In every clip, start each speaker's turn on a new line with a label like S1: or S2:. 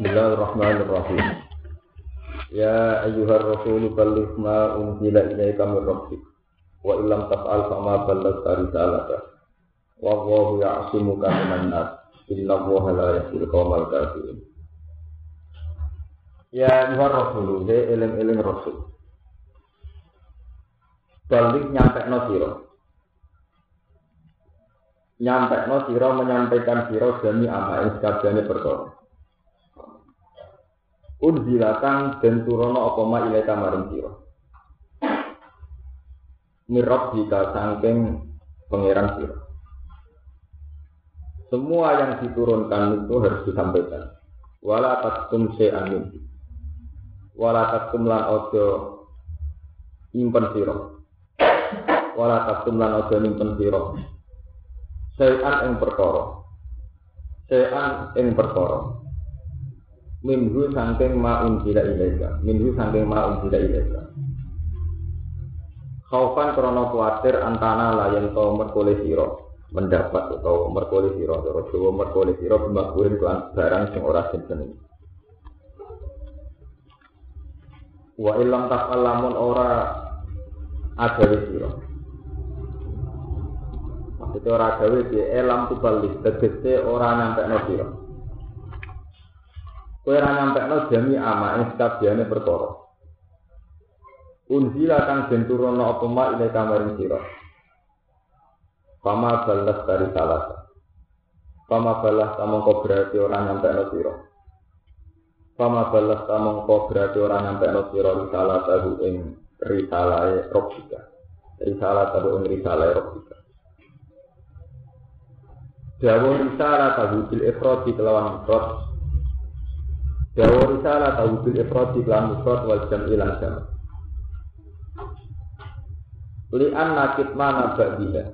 S1: Bismillahirrahmanirrahim. Ya ayyuhar rasul balligh ma unzila ilaika min rabbik wa illam taf'al fama ballaghta risalata. Wallahu ya'simuka minan nas. Inna Allaha la yahdil qaumal kafirin. Ya ayyuhar rasul, he eling-eling rasul. Balik nyampe no siro. Nyampe no siro menyampaikan siro demi amain sekabiannya perkara. Unzilatan dan turono apa ma ilaika maring sira. Mirab jika sangking pangeran sira. Semua yang diturunkan itu harus disampaikan. Wala takum amin. Wala takum lan ojo impen sira. Wala takum lan ojo impen sira. Sayan ing perkara. Sayan ing perkara minhu sangking ma unzila ilaika. Minhu sangking ma unzila ilaika. Khaufan krono kuatir antana layan to merkole siro. Mendapat atau merkole siro. Atau Jawa merkole siro pembakurin kelan barang sing ora sinten wa ilam tak lamun ora agawe siro. Maksudnya ora agawe di elam tubalik tegese ora nyampe no siro Kowe ora nyampekno jami ama ing sekabiane perkara. Unzila kang den turono apa ma ile kamaring. Pama balas dari salah. Pama balas samongko berarti ora nyampekno sira. Pama balas samongko berarti ora nyampekno sira risalah tahu ing risalahe Rabbika. Risalah tahu ing risalahe Rabbika. Jawa risalah tahu bil ifradi kelawan Dawa risalah tahu bil ifrad di kelam mufrad wal jam ilan jam. Lian nakit mana ba'diha.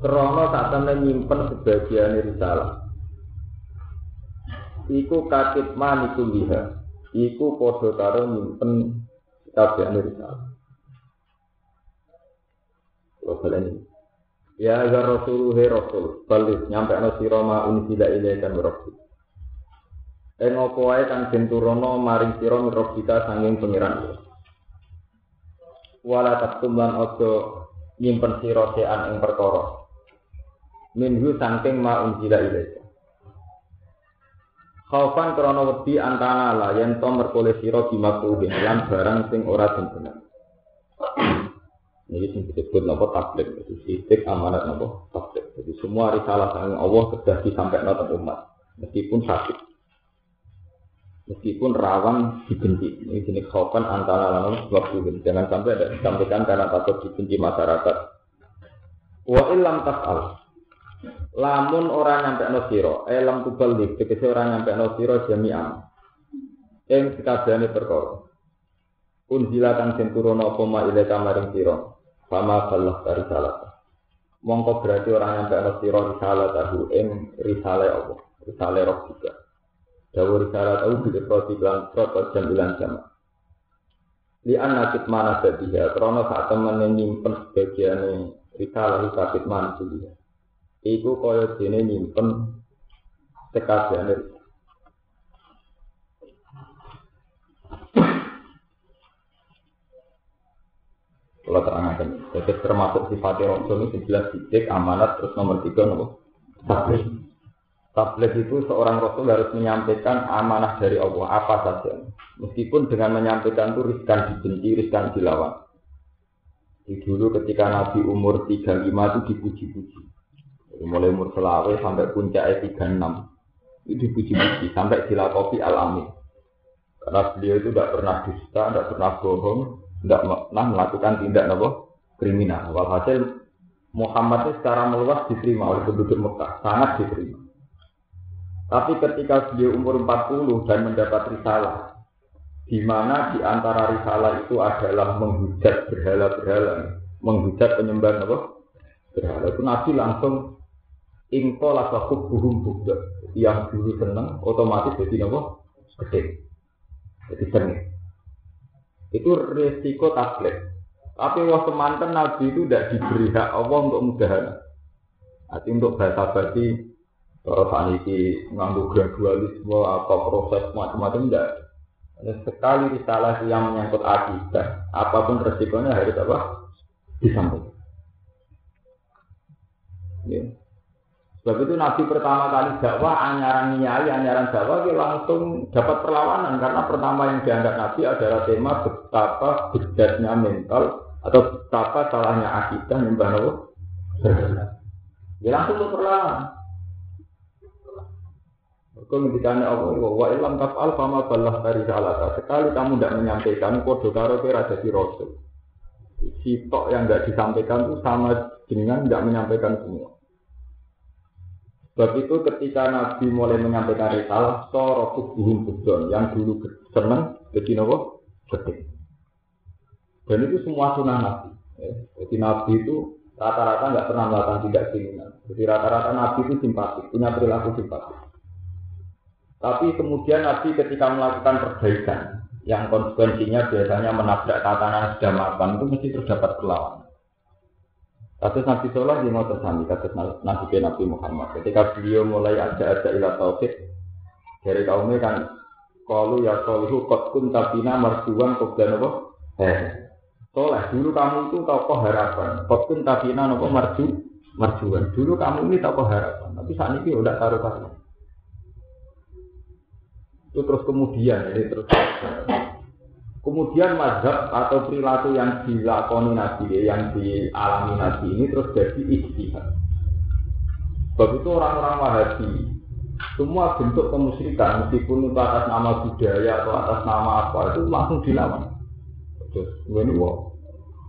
S1: Krono tak temen nyimpen sebagian risalah. Iku katib maniku liha. Iku podo karo nyimpen sebagian risalah. Kalau ini. Ya agar Rasul he Rasul, balik nyampe no siroma unisila ilaikan Rasul. Ing apa wae kang den maring sira mirab kita sanging pengiran. Wala taktum lan aja nyimpen sira sean ing perkara. Minhu sangking ma unjila ilaika. Khaufan krana wedi antana la yen to merkole sira dimakruhin lan barang sing ora den Ini sing disebut nopo tablet, itu sidik amanat nopo tablet. Jadi semua risalah sang Allah sudah disampaikan ke umat, meskipun sakit meskipun rawan dibenci. Ini jenis khaufan antara lalu waktu Jangan sampai ada disampaikan karena takut dibenci masyarakat. Wa ilam tas'al. Lamun orang nyampe no siro, elam tubalik, tegese orang nyampe no siro jami'an. Yang sekadane perkara. Unzila kang den turuna apa ma ile kamaring sira. Dari salat. Mongko berarti orang nyampe no siro risalah tahu ing risale apa? Risale roh juga. Dawur syarat proti bilang prot jam bilang jam. Li anak mana sedia, karena saat teman yang nyimpen sebagian rikalah sakit mana dia. Iku kaya dene nyimpen sekabian Kalau terangkan, jadi termasuk sifatnya Rasul ini jelas sidik, amanat, terus nomor tiga nopo tabligh. Tabligh itu seorang Rasul harus menyampaikan amanah dari Allah apa saja. Meskipun dengan menyampaikan itu riskan dibenci, riskan dilawan. Di dulu ketika Nabi umur 35 itu dipuji-puji. Mulai umur selawe sampai puncaknya 36. Itu dipuji-puji sampai dilakopi al-amin. Karena beliau itu tidak pernah dusta, tidak pernah bohong, tidak pernah melakukan tindak apa? kriminal. Walhasil Muhammad itu secara meluas diterima oleh penduduk Mekah, sangat diterima. Tapi ketika beliau umur 40 dan mendapat risalah, di mana di antara risalah itu adalah menghujat berhala-berhala, menghujat penyembahan apa? Berhala itu Nabi langsung ingko lasakub buhum budak yang dulu seneng otomatis jadi apa? Gede, jadi seneng. Itu resiko tablet. Tapi waktu mantan Nabi itu tidak diberi hak Allah untuk mudahan. Arti untuk bahasa basi Kalau saat ini nganggu gradualisme atau proses macam-macam enggak. Sekali risalah yang menyangkut akidah, apa pun resikonya harus apa? Disampaikan. Ya. Sebab itu Nabi pertama kali dakwah, anyaran nyai, anyaran dakwah, dia langsung dapat perlawanan. Karena pertama yang dianggap Nabi adalah tema betapa bedanya mental atau betapa salahnya akidah Nabi. Dia langsung perlawanan. Kau ngendikane Allah, wa ilam taf'al fama balah dari salata. Sekali kamu tidak menyampaikan, kode karo kira jadi rasul. Sitok yang tidak disampaikan itu sama dengan tidak menyampaikan semua. Sebab itu ketika Nabi mulai menyampaikan risalah, soro kubuhum budon yang dulu seneng, jadi nopo gede. Dan itu semua sunnah Nabi. Jadi Nabi itu rata-rata nggak pernah melakukan tidak keinginan. Jadi rata-rata Nabi itu simpatik, punya perilaku simpatik. Tapi kemudian Nabi ketika melakukan perbaikan yang konsekuensinya biasanya menabrak tatanan sudah makan itu mesti terdapat perlawanan. Kasus Nabi Soleh di mau tersami, kasus Nabi Nabi Muhammad. Ketika beliau mulai ada-ada ilah tauhid dari kaumnya kan kalau ya solihu kot kun tabina merjuan kobdan apa? Eh, soleh dulu kamu itu tokoh harapan. Kot kun tabina apa marju marjuan. Dulu kamu ini tokoh harapan. Tapi saat ini udah taruh taruh. Itu terus kemudian ini terus kemudian mazhab atau perilaku yang dilakoni nabi yang dialami nabi ini terus jadi istihad. Sebab itu orang-orang Wahabi semua bentuk kemusyrikan meskipun itu atas nama budaya atau atas nama apa itu langsung dilawan. Terus ini wow,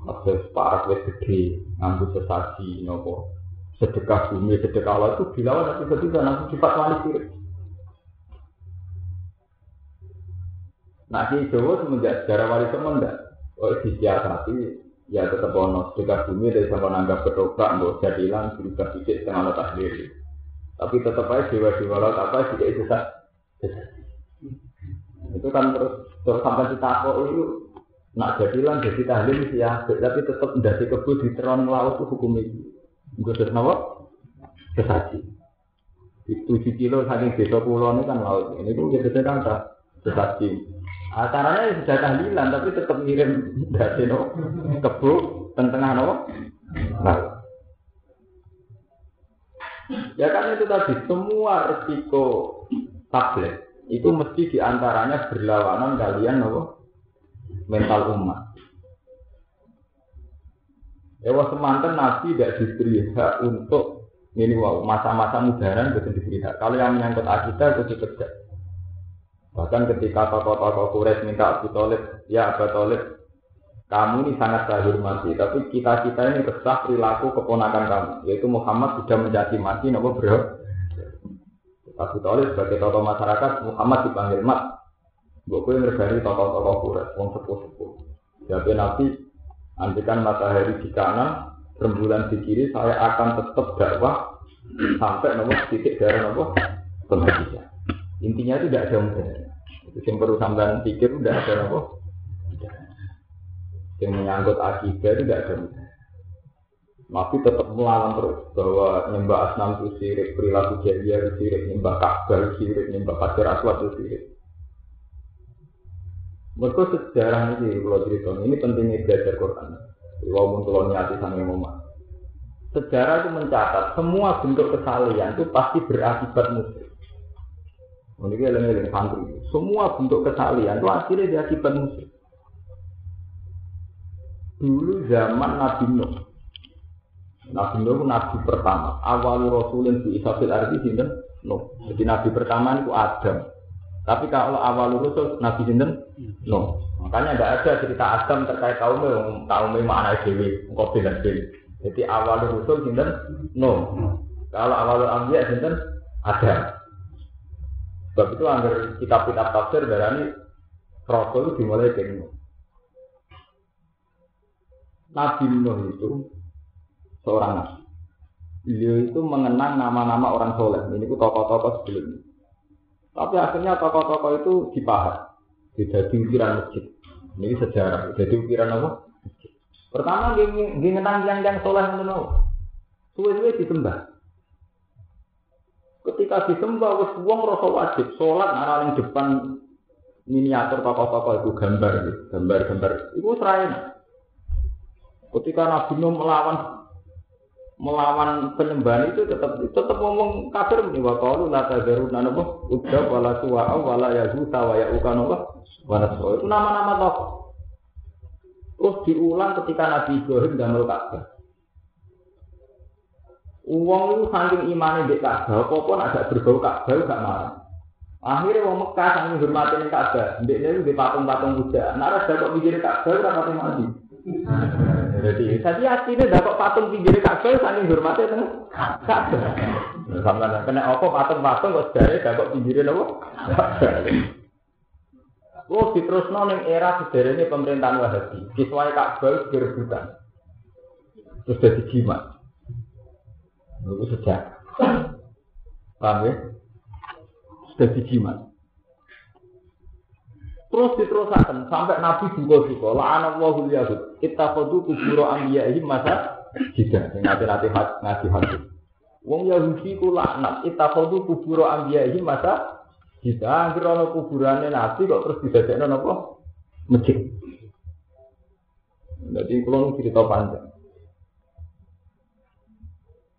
S1: ada separat wes gede, ngambil sesaji, nopo sedekah bumi, sedekah Allah itu dilawan tapi ketika langsung manis sirik. Nah di Jawa semenjak sejarah wali songo enggak. Oh disiasati ya tetap ono sedekah bumi dari sama nanggap ketoprak mau jadilan berubah sedikit setengah letak sendiri. Tapi tetap aja dewa dewa laut apa tidak itu. Itu kan terus terus sampai ditakok itu nak jadilan jadi tahlil sih ya, tapi tetap dari kebun di teron laut itu hukum itu. Gue terus nawa sesaji. Itu kilo saking desa pulau ini kan laut. Ini tuh biasanya kan sesaji. Acaranya ya sudah tahlilan tapi tetap ngirim dari no kebu tengah no. Nah. Ya kan itu tadi semua resiko tablet itu mesti di antaranya berlawanan kalian no mental umat. Ya wah semantan Nabi tidak diberi hak untuk ini wow masa-masa mudaran betul diberi hak. Kalau yang menyangkut akidah itu dikerja. Bahkan ketika tokoh-tokoh Quraisy minta Abu Talib, ya Abu Talib, kamu ini sangat saya hormati, tapi kita kita ini resah perilaku keponakan kamu, yaitu Muhammad sudah menjadi mati, nopo bro. Abu Talib sebagai tokoh masyarakat, Muhammad dipanggil mat. Gue ngergani tokoh-tokoh Quraisy, wong sepuh-sepuh. Jadi Nabi, andikan matahari di kanan, rembulan di kiri, saya akan tetap dakwah sampai nomor titik darah nopo penghabisan. Intinya itu tidak ada mudah. Yang perlu sampean pikir udah ada apa? Yang menyangkut akidah itu tidak ada Nabi tetap melawan terus bahwa nyembah asnam itu sirik, perilaku jahiliyah itu sirik, nyembah Ka'bah itu sirik, nyembah Hajar Aswad itu sirik. Mereka sejarah ini kalau cerita ini pentingnya belajar Quran. Walaupun kalau niati mama. Sejarah itu mencatat semua bentuk kesalahan itu pasti berakibat musuh. Ini eleng eleng santri. Semua bentuk kesalian itu akhirnya diakibat musuh. Dulu zaman Nabi Nuh. Nabi Nuh nabi pertama. Awal Rasulun di Isabil Arti sinten Nuh. Jadi nabi pertama itu Adam. Tapi kalau awal Rasul Nabi sinten Nuh. Makanya tidak ada cerita Adam terkait kaum yang kaum yang mana dewi, kopi dan dewi. Jadi awal Rasul sinten Nuh. Kalau awal Ambiya sinten Adam. Sebab itu agar kitab-kitab tafsir darani Rasul dimulai dari Nuh. Nabi Nuh itu seorang nabi. Beliau itu mengenang nama-nama orang soleh. Ini itu tokoh-tokoh sebelumnya. Tapi akhirnya tokoh-tokoh itu dipahat. Jadi ukiran masjid. Ini sejarah. Jadi ukiran apa? Pertama dia mengenang yang yang soleh itu Suwe-suwe disembah. Ketika disembah wis wong rasa wajib salat ana ning depan miniatur tokoh-tokoh itu gambar gambar-gambar. Itu serain ketika Nabi Nuh melawan melawan penyembahan itu tetap tetap ngomong kafir nih wa qalu la tazaruna napa? Udah wala suwa wala yazuta wa yauka napa? Wala itu nama-nama tokoh. Terus diulang ketika Nabi Ibrahim damel Ka'bah Uang itu saking imannya di Ka'bah, apa pun agak berbau Ka'bah gak marah. Akhirnya wong Mekah saking hormatin Ka'bah, ndek niku di patung-patung Buddha. Nek ora dapat pinggir Ka'bah ora pati mandi. Jadi tadi aslinya dapat patung pinggir Ka'bah saking hormatin Ka'bah. Sampai kena apa patung-patung kok sedare dapat pinggir napa? Oh, diterusno ning era sederhana pemerintahan Wahabi. Kiswah Ka'bah direbutan. Terus jadi jimat. Itu sejak. Paham ya? Sudah dijimat. Terus diterusakan sampai Nabi juga juga. La'ana wahul yahud. Kita kodu kuburo ambiyahim masa jida. Nanti-nanti ngaji hati. Wong Yahudi ku laknat. Kita kodu kuburo ambiyahim masa jida. Akhirnya ada kuburannya Nabi kok terus didadekno apa? Masjid. Jadi kalau cerita panjang.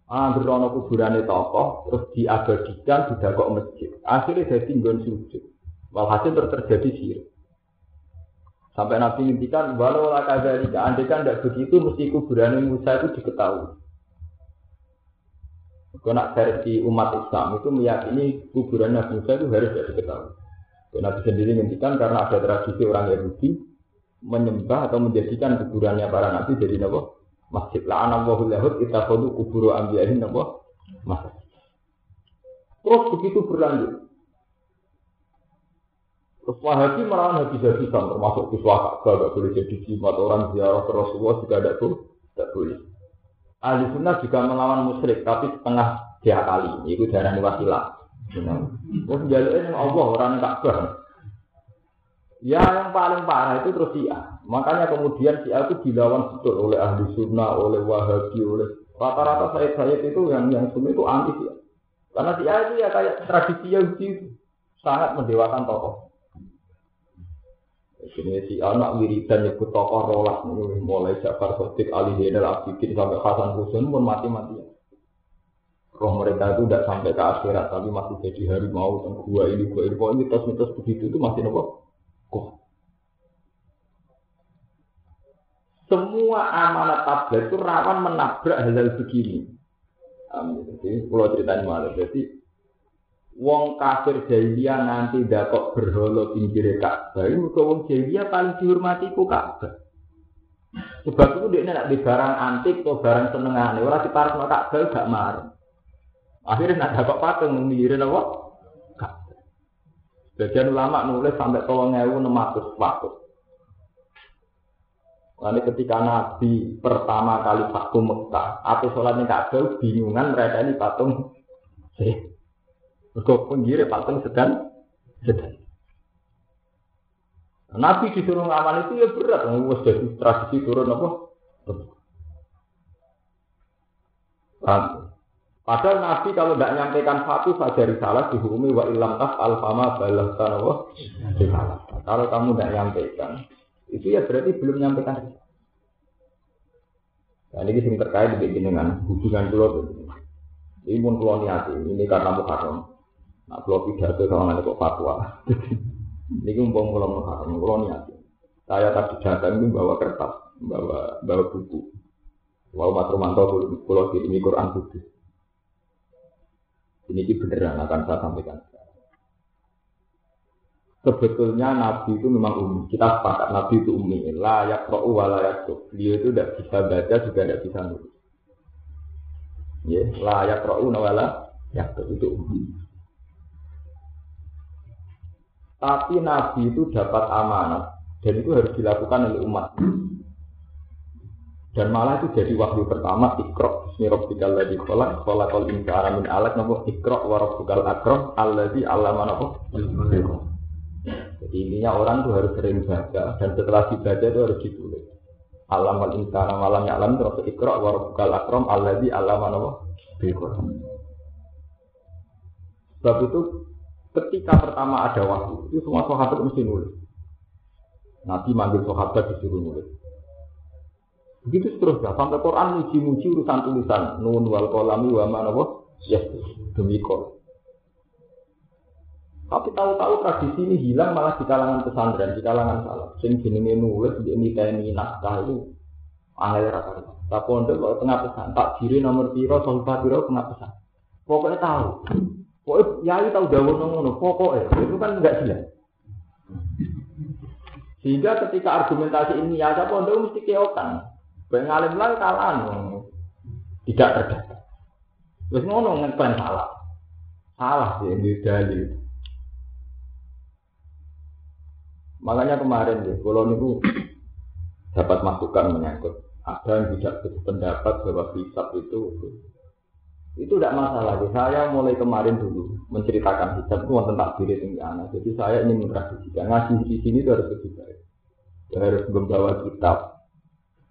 S1: Angger ana kuburane tokoh terus diabadikan didakok masjid. Akhirnya jadi nggon sujud. Walhasil terjadi sirik. Sampai Nabi ngintikan, walau lah jika andai kan tidak begitu, mesti kuburan Musa itu diketahui. Kalau versi umat Islam itu meyakini kuburan Nabi Musa itu harus tidak diketahui. Dan Nabi sendiri ngintikan karena ada tradisi orang Yahudi menyembah atau menjadikan kuburannya para Nabi jadi nabi masjid. La'ana wa yahud kita kodu kuburu ambiyahin apa masjid terus begitu berlanjut. Terus wahabi melawan habis-habisan termasuk kiswah Ka'bah gak boleh jadi jimat orang ziarah ke Rasulullah juga ada tuh tidak boleh. Ahli sunnah juga melawan musyrik tapi setengah dia kali itu darah wasilah terus jalurnya Allah orang Ka'bah Ya yang paling parah itu terus Syiah. Makanya kemudian Syiah itu dilawan betul oleh ahli sunnah, oleh wahabi, oleh rata-rata saya saya itu yang yang sunnah itu anti Syiah. Karena Syiah itu ya kayak tradisi Yahudi sangat mendewakan tokoh. Ini si anak wiridan nyebut tokoh rolas mulai Jafar Sotik, Ali Zainal Abidin sampai Hasan Husain pun mati-matian. Roh mereka itu tidak sampai ke akhirat tapi masih jadi harimau dan gua ini gua ini pokoknya mitos-mitos begitu itu masih nopo Semua amanat tablet itu rawan menabrak hal-hal begini. Amin. Jadi, kalau ceritanya malah, jadi wong kafir jahiliyah nanti dapat berholo pinggir Ka'bah. Ini wong jahiliyah paling dihormati ku Ka'bah. Sebab itu dia nak di barang antik atau barang senengan. Orang di park Ka'bah gak marah. Akhirnya nak dapat patung menggirin apa? Bagian ulama nulis sampai tolong ewu enam ratus patung. Lalu ketika Nabi pertama kali waktu Mekah, atau sholatnya Ka'bah, bingungan mereka ini patung. Eh, Kok penggiri patung sedang sedang. Nabi disuruh ngamal itu ya berat, wes tradisi turun apa? Padahal Nabi kalau tidak nyampaikan satu saja risalah dihukumi wa ilam tas alfama balah tanawa Kalau kamu tidak nyampaikan, itu ya berarti belum nyampaikan. Nah, ini sing terkait dengan hubungan pulau ini pun pulau niati ini karena muharram. Nah pulau pidato sama nanti kok fatwa. Ini umpam pulau muharram pulau niati. Saya tadi datang itu bawa kertas bawa bawa buku. Walau Mas Romanto pulau ini Quran putih ini beneran akan saya sampaikan sebetulnya Nabi itu memang umum. Kita sepakat Nabi itu umum. Layak ro'u wa layak Beliau itu tidak bisa baca juga tidak bisa nulis. Ya, layak ro'u nawala ya itu umum. Tapi Nabi itu dapat amanat dan itu harus dilakukan oleh umat. Dan malah itu jadi wahyu pertama ikro Bismi tiga lagi kolak kolak kol insara min alat nopo ikro warabukal akrom alladzi allama nopo jadi intinya orang tuh harus sering baca dan setelah dibaca itu harus ditulis. Alam al insana malam alam terus ikra wa rabbukal akram alladzi allama nawa bil Sebab itu ketika pertama ada waktu, itu semua sahabat mesti nulis. Nabi manggil sahabat disuruh nulis. Begitu seterusnya sampai Quran muji-muji urusan tulisan nun wal kolami wa mana ya demi kol. Tapi tahu-tahu tradisi ini hilang malah di kalangan pesantren, di kalangan salah. Sing jenenge nulis di ini tni naskah itu angel rata Tak pondok kalau tengah pesan, tak diri nomor piro, sohibah piro tengah pesan. Pokoknya tahu. Pokoknya yai tahu daun ngono, pokoknya itu kan enggak jelas. Sehingga ketika argumentasi ini ada pondok mesti keokan. Banyak alim lah kalahan, tidak terdaftar. Terus ngono ngeklaim salah. Salah sih ini dalil. Makanya kemarin ya, kalau niku dapat masukan menyangkut ada yang tidak berpendapat bahwa hisab itu itu tidak masalah. Saya mulai kemarin dulu menceritakan hisab itu tentang diri tinggi anak. Jadi saya ingin mentradisikan ngaji di sini itu harus lebih baik. Ya, harus membawa kitab.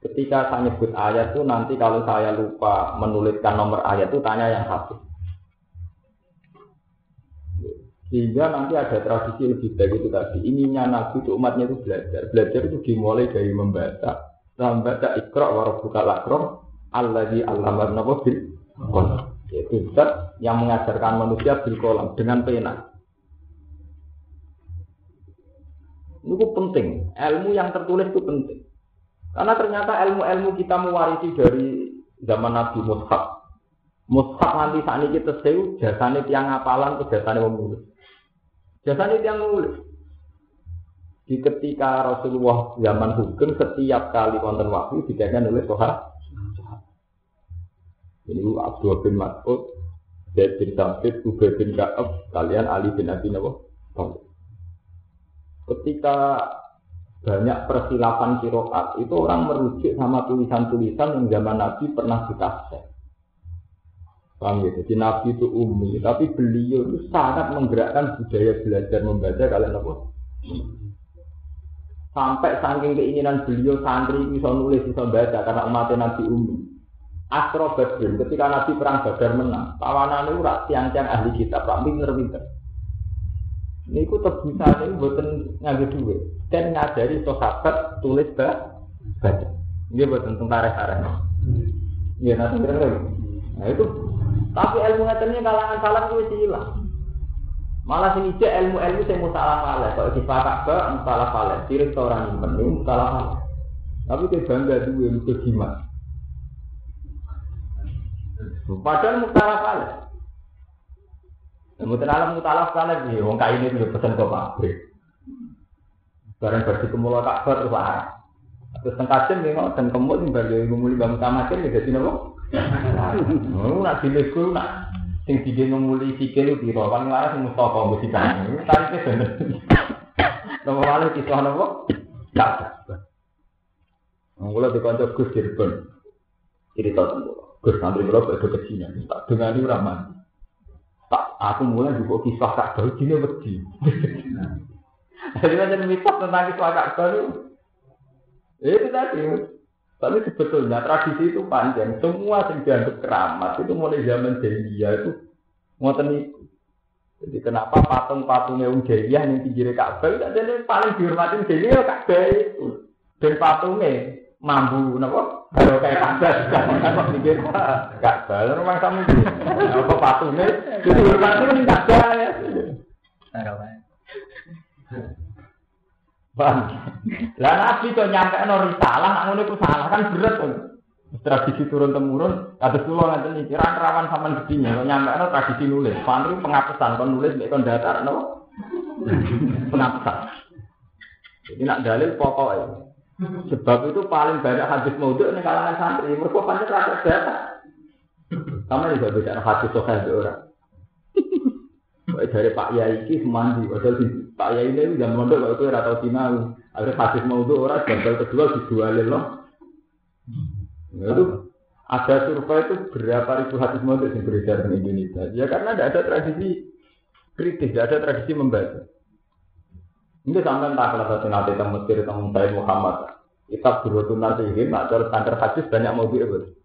S1: Ketika saya nyebut ayat itu nanti kalau saya lupa menuliskan nomor ayat itu tanya yang satu. Sehingga nanti ada tradisi lebih baik itu tadi. Ininya Nabi itu umatnya itu belajar. Belajar itu dimulai dari membaca Lambat ikra wa rabbuka lakram alladzi allama napa bil. Yaitu zat yang mengajarkan manusia bil kolam dengan pena. Itu penting. Ilmu yang tertulis itu penting. Karena ternyata ilmu-ilmu kita mewarisi dari zaman Nabi Mushaf. Mushaf nanti saat ini kita sewu jasane tiang apalan ke jasane menulis. Jasane tiang menulis. Di ketika Rasulullah zaman hukum setiap kali wonten wahyu dijadikan oleh sohar. Ini Abdul bin Mas'ud, Zaid bin Sabit, Ubay bin Ka'ab, kalian Ali bin Abi Nawawi. Ketika banyak persilapan kiroat, itu orang merujuk sama tulisan-tulisan yang zaman Nabi pernah ditafsir. Paham ya? Jadi Nabi itu umi, tapi beliau itu sangat menggerakkan budaya belajar membaca kalian apa? Sampai saking keinginan beliau santri bisa nulis bisa baca karena umatnya Nabi Umi. Astro Badrin ketika Nabi perang Badar menang, tawanan itu rak tiang-tiang ahli kitab, rak pinter-pinter. Ini ku tebusan ini buatan ngambil duit dan ngajari sahabat tulis baca. Dia buatan tentara tarik Iya nanti kira Nah itu tapi ilmu ngetennya kalangan salam itu hilang. Malah sing ijek ilmu-ilmu sing musalah faleh, kok dipakai ke musalah faleh, sirik orang iman ini musalah faleh. Tapi dia bangga dua itu jimat. Padahal musalah faleh. Mungkin alam mutalaf faleh sih, wong ini sudah pesan ke pabrik. Barang bersih kemula tak terus lah. Terus tengkajen nih dan kemul nih bagi ngumuli bangun tamakin ya jadi nopo. Oh, nak dilego nak sing dike ngumuli sikil piro? Kan laras sing Mustafa mesti kan tarike bener. Nomor wale kisah nopo? Tak Mula di kantor Gus Cirebon cerita tentang Gus. Santri kula kok ke sini tak dengani ora tak aku mulai juga kisah tak tahu jine wedi jadi macam mitos tentang kisah tak tahu itu tadi tapi sebetulnya tradisi itu panjang. Semua yang dianggap keramat itu mulai zaman jahiliyah itu ngoten itu. Jadi kenapa patung-patungnya Wong Jahiliyah yang pinggir Ka'bah itu jadi paling dihormatin Jahiliyah Ka'bah itu. Dan patungnya mambu napa? Kalau kayak Ka'bah kan pinggir Ka'bah. Rumah kamu apa patungnya jadi hormatin Ka'bah ya. Bang, lah nabi kok nyampe no risalah, nak ngono iku salah kan berat kan. Tradisi turun temurun, ada pulau nanti nih, kira rawan sama gedinya. Kok nyampe no tradisi nulis, pantri pengapesan, kon nulis, kon datar, no pengapesan. Jadi nak dalil pokoknya. Sebab itu paling banyak hadis maudhu nih kalangan santri. Mereka pancet rata data. Kamu juga bicara hadis sokai orang. Dari Pak Yai iki mandi, padahal Pak Yai ini udah mondok kalau itu rata sinau. Akhirnya hadis mau itu orang gagal kedua dijualin loh. Nah, itu ada survei itu berapa ribu hadis mau yang beredar di Indonesia. Ya karena tidak ada tradisi kritis, tidak ada tradisi membaca. Ini sampai tak kalau satu nanti tentang Mesir tentang Sayyid Muhammad. Kita berutun nanti ini, nak cara standar hadis banyak mau itu.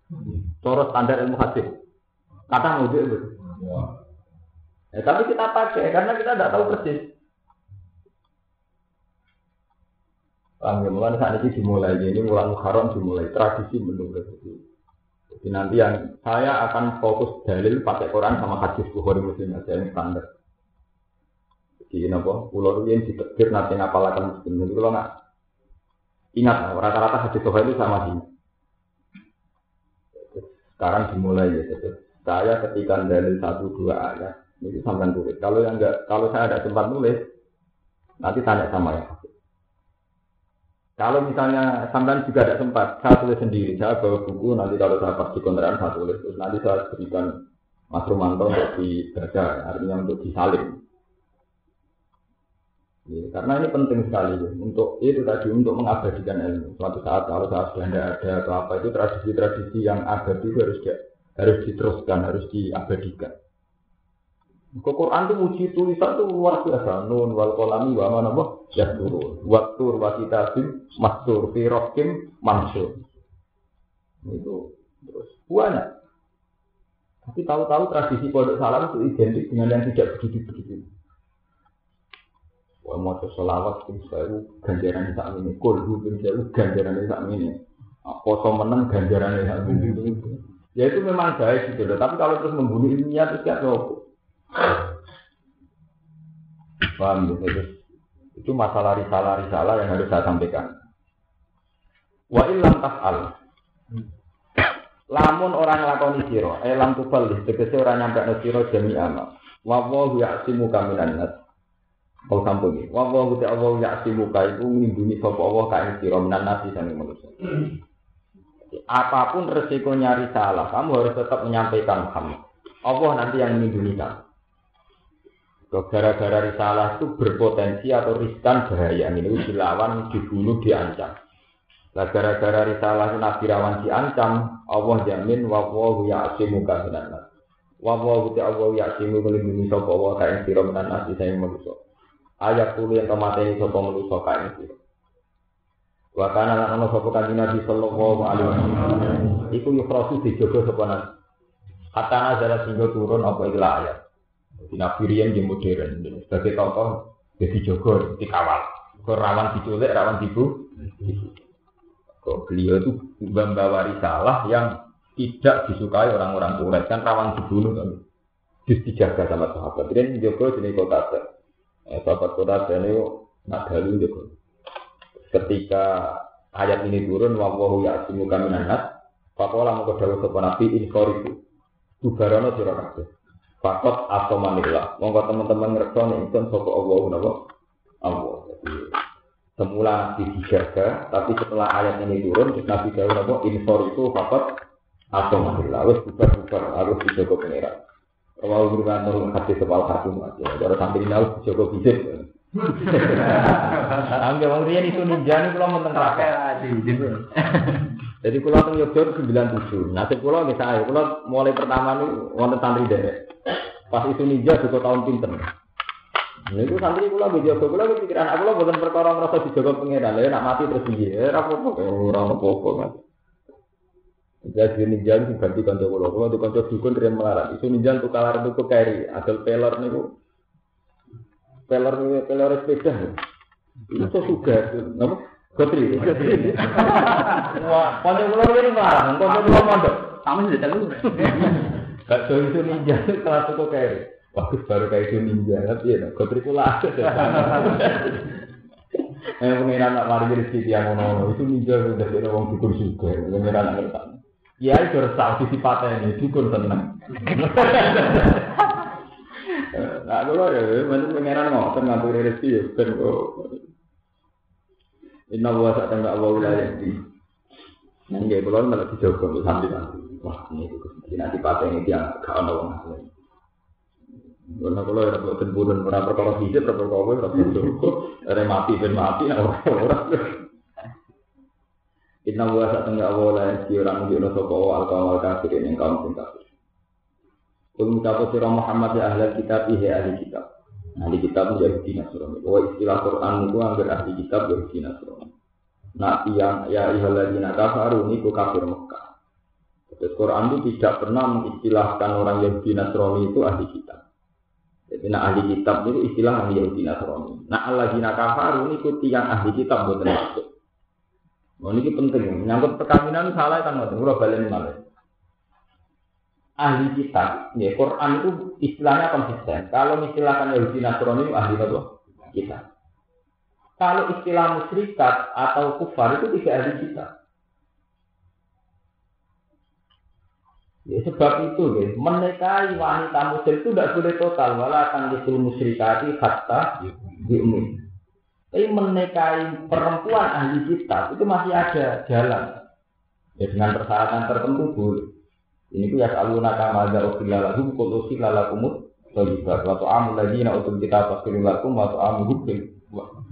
S1: Cara standar ilmu hadis. Kata mau itu. Ya, tapi kita pakai karena kita tidak tahu persis. Paham ya, mulai saat ini dimulai, ini mulai Muharram dimulai, tradisi menurut Jadi nanti yang saya akan fokus dalil pakai Quran sama hadis Bukhari Muslim aja yang standar. Jadi nopo, pulau itu yang ditetir nanti ngapalakan Muslim. Jadi kalau nggak ingat, rata-rata hadis Bukhari itu sama sih. Sekarang dimulai ya, saya ketika dalil satu dua ayat itu sampai tulis. Kalau yang enggak, kalau saya ada sempat nulis, nanti tanya sama ya. Kalau misalnya sampean juga tidak sempat, saya tulis sendiri. Saya bawa buku, nanti kalau saya pas di kontrakan saya tulis. Terus nanti saya berikan Mas Romanto untuk dibaca, artinya untuk disalin. Ya, karena ini penting sekali ya. untuk itu tadi untuk mengabadikan ilmu. Suatu saat kalau saya sudah tidak ada atau apa itu tradisi-tradisi yang abadi harus harus diteruskan, harus diabadikan. Kok Quran itu muji tulisan itu luar biasa. Nun wal kolami wa mana boh ya turun. Waktu wa kitabim mastur fi rokim mansur. Itu terus banyak. Tapi tahu-tahu tradisi pondok salam itu identik dengan yang tidak begitu-begitu. Wah mau selawat pun saya ganjaran saat ini. Kulhu pun saya ganjaran saat ini. Poso menang ganjaran saat ini. Ya itu memang baik gitu. Tapi kalau terus membunuh ilmiah itu kayak Paham ya? itu masalah risalah-risalah yang harus saya sampaikan. Wa ilam tas'al. Lamun orang lakoni siro, eh lam tubal tegese orang nyampe no siro jami ama. Wa wa ya'simu kaminan nas. Kau sampun iki. Wa wa ta Allah ya'simu ka iku nglindungi sapa Allah ka ing sira minan nasi sange manusia. Apa pun resikonya risalah, kamu harus tetap menyampaikan Muhammad. Allah nanti yang melindungi kamu. Gara-gara risalah itu berpotensi atau riskan bahaya ini dilawan, dibunuh, diancam. Nah, gara-gara risalah Nabi Rawan diancam, Allah jamin wa wa ya'simu ka minan nas. Wa wa ta Allah ya'simu melindungi sapa wa ka ing sira minan nas saya manusa. Ayat kulo yang ini sapa manusa ka ing sira. Wa kana lan ana kanjeng Nabi sallallahu alaihi wasallam. Iku yukhrasu dijogo sapa nas. Hatta nazala sehingga turun apa ikhlas ayat. Di nafirian di modern. Sebagai contoh, jadi jogo, dikawal. Kok rawan diculik, rawan dibu. Kok beliau itu membawa risalah yang tidak disukai orang-orang Quraisy kan rawan dibunuh kan. Dijaga sama sahabat. Jadi jogo jenis kota eh, sahabat kota ini nak dalu jogo. Ketika ayat ini turun, wawahu ya'asimu kaminan nas, Pakola mau kedawa sopan nabi inkoriku. Bubarono sira kabeh. Fakot atau manila. Monggo teman-teman ngerti nih itu sapa Allah napa? Allah. Jadi semula Nabi dijaga, tapi setelah ayat ini turun, Nabi Dawud napa? Infor itu fakot atau manila. Wes bubar-bubar harus dijaga pengiran. Kalau berulang turun hati sebal hati aja. Kalau sampai ini harus dijaga bisik. Angge wong riyen itu ninja niku kula mboten terakhir. Jadi kula teng Yogyakarta 97. Nasib kula nggih sae. Kula mulai pertama niku wonten santri derek. Pas itu ninja juga tahun pinter. Nah, itu santri kula nggih jaga kula pikiran aku kula mboten perkara ngrasa dijaga pangeran. Lah nak mati terus piye? Ora apa-apa. Ora apa-apa. Jadi ninja itu ganti kanca kula. Kula di kanca dukun riyen melarat. Itu ninja untuk kalar untuk keri. Adol peler niku. Peler peler sepeda. Itu suka. Napa? Gotri. Wah, pondok kula ini marah, pondok kula mondok. Kamu sudah tahu. Gak tahu itu ninja kelas itu kayak bagus baru kayak itu ninja tapi ya gotri kula. Eh pengiran nak mari rezeki yang ngono itu ninja udah dari wong dukun juga, pengiran nak ngerti. Ya itu resah di ini dukun tenang. Nah, kalau ya, macam pengiran ngotot ngatur rezeki ya, kok Inna wa sa tangga Allah wilayah di. Nang malah dijogo sambil Wah, ini itu nanti pakai ini dia gak ono wong asli. Karena kalau ada buat temburan orang perkara hijab, perkara kau, orang berjogo, ada mati ben mati, orang orang. Inna wa sa tangga Allah wilayah di orang di ono sopo al kaum kafir yang kaum sing kafir. Kul mutapo sira Muhammad ya ahli kitab ihe ahli kitab. Ahli kitab menjadi dinas Wa istilah Quran itu hampir ahli kitab jadi dinas Nah, yang ya ihaladina kafaru ini ku kafir Mekah. Terus Quran itu tidak pernah mengistilahkan orang yang Nasrani itu ahli kitab. Jadi nah ahli kitab itu istilah ahli Yahudi Nasrani. Nah Allah jina kafaru ini ikuti yang ahli kitab buat masuk. Oh ini penting, menyangkut perkawinan salah kan tahu balik malah. Ahli kitab, ya Quran itu istilahnya konsisten. Kalau istilahkan Yahudi Nasrani itu ahli apa? Kitab. Kalau istilah musyrikat atau kufar itu tidak ahli kitab. Ya, sebab itu, ya, menikahi wanita muslim itu tidak boleh total, malah akan disul musyrikati hatta diumin. Tapi menikahi perempuan ahli kitab itu masih ada jalan. Ya, dengan persyaratan tertentu boleh. Ini tuh ya selalu nakama ada usia lagu, kalau usia lakumut, waktu amul lagi nak untuk kita pasti lakum, waktu amul hukum,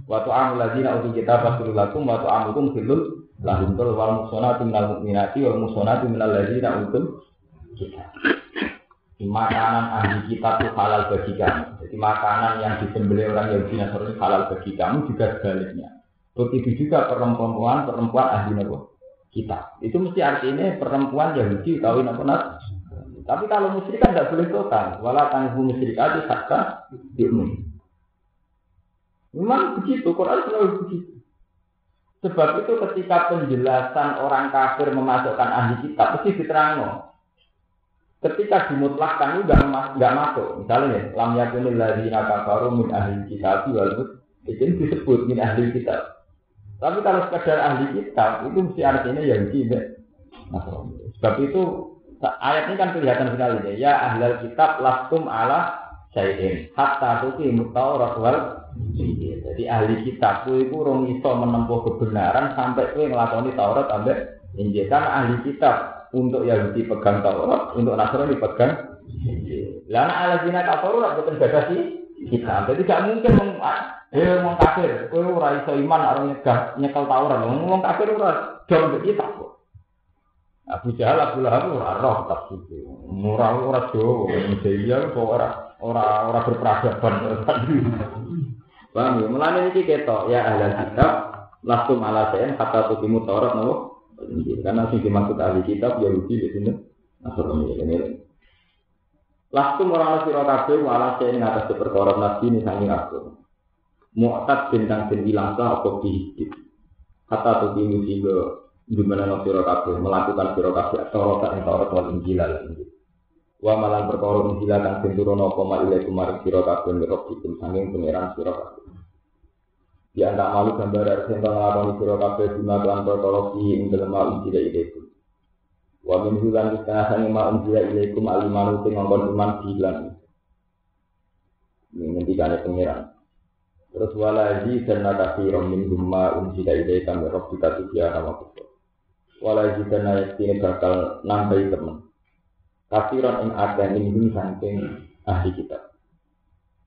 S1: amul lagi nak untuk kita pasti lakum, waktu amul hukum filul, lahum tul wal musonati minal mukminati wal musonati minal lagi nak untuk kita. Makanan ahli kita itu halal bagi kamu. Jadi makanan yang disembelih orang Yahudi Nasrani halal bagi kamu juga sebaliknya. Begitu juga perempuan perempuan ahli Nabi kita. Itu mesti artinya perempuan Yahudi kawin apa Tapi kalau musyrik kan tidak boleh total. Walau tangguh musyrik itu sakta diumum. Memang begitu, Quran selalu begitu. Sebab itu ketika penjelasan orang kafir memasukkan ahli kitab, mesti diterangkan ketika dimutlakkan itu nggak masuk misalnya ya lam yakunil ladzina kafaru min ahli kitab itu disebut min ahli kitab tapi kalau sekedar ahli kitab itu mesti artinya yang tidak nah, sebab itu ayat ini kan kelihatan sekali ya ya ahli kitab lastum ala sayin hatta tuki mutaurat wal jadi ahli kitab itu rong iso menempuh kebenaran sampai kue ngelakoni Taurat sampai Injil. Kan ahli kitab untuk Yahudi pegang Taurat, untuk Nasrani pegang Lana ala zina kafaru lah bukan batasi kita. Jadi gak mungkin meng, eh mau kafir, kowe ora iso iman orang nyegah nyekel Taurat. Wong kafir ora dong kita kok. Abu Jahal Abu Lahab ora roh tafsir. Murah ora do, Indonesia kok ora ora ora berperadaban. Paham ya? Mulane iki ketok ya ahli kitab lastum ala sayen kata tukimu Taurat nopo karena sing dimaksud ahli kitab Yahudi di sini Nasrani ini. Lastu orang sira kabeh wala sing ngatas perkara nabi ini sangi aku. Mu'tad bintang den ilang sa apa dihidik. Kata tuh timu sehingga di mana sira kabeh melakukan sira kabeh Taurat ing Taurat wal Injil Injil. Wa malan perkara Injil kang den turono apa ma ilaikum marang sira kabeh mirrobikum sanging pangeran sira kabeh. Di antara malu gambar dari sentang ngelakoni siro kafe bima kelan perkara fi ing dalam ma unjila ilaikum. Wa min hulan sangi ma unjila ilaikum alimanu sing ngongkon iman bilan. Ini ngendikane pengiran. Terus walaji dan nakasi min gumma unjila ilaikum ya robbika tujia nama kutu. Walaji dan nakasi bakal nambahi temen. Kafiran ing ada ing saking ahli kitab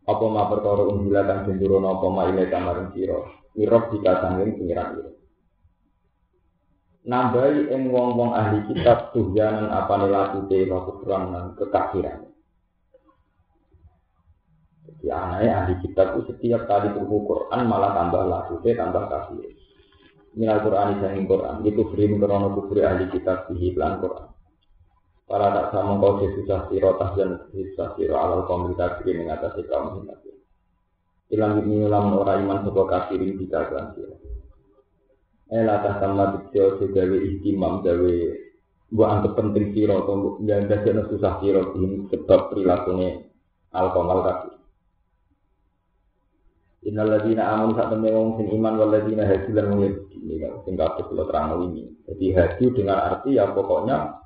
S1: apa ma perkara unggila kang den apa ma ile kamaring sira mirab dikasangin pengiran ira nambahi ing wong-wong ahli kitab tuhyanan apa nelakute kufran lan kekafiran. Jadi aneh ahli kitab itu setiap kali buku Quran malah tambah lakute tambah kafir. Minal Quran isangin Quran. Itu free krono kufri ahli kitab di lan Quran. Para tak sama kau susah siro dan susah siro alal kafir yang atas kaum kafir. Ilang ini ulang orang iman sebuah kafirin kita kan siro. Eh latah sama bitsio segawe ihtimam gawe buat anggap penting siro atau yang jadi susah siro ini sebab perilakunya al kafir. Innal ladina amun temne wong iman wal ladina haji lan wong ini kan sing kabeh terang ini. Jadi haji dengan arti ya pokoknya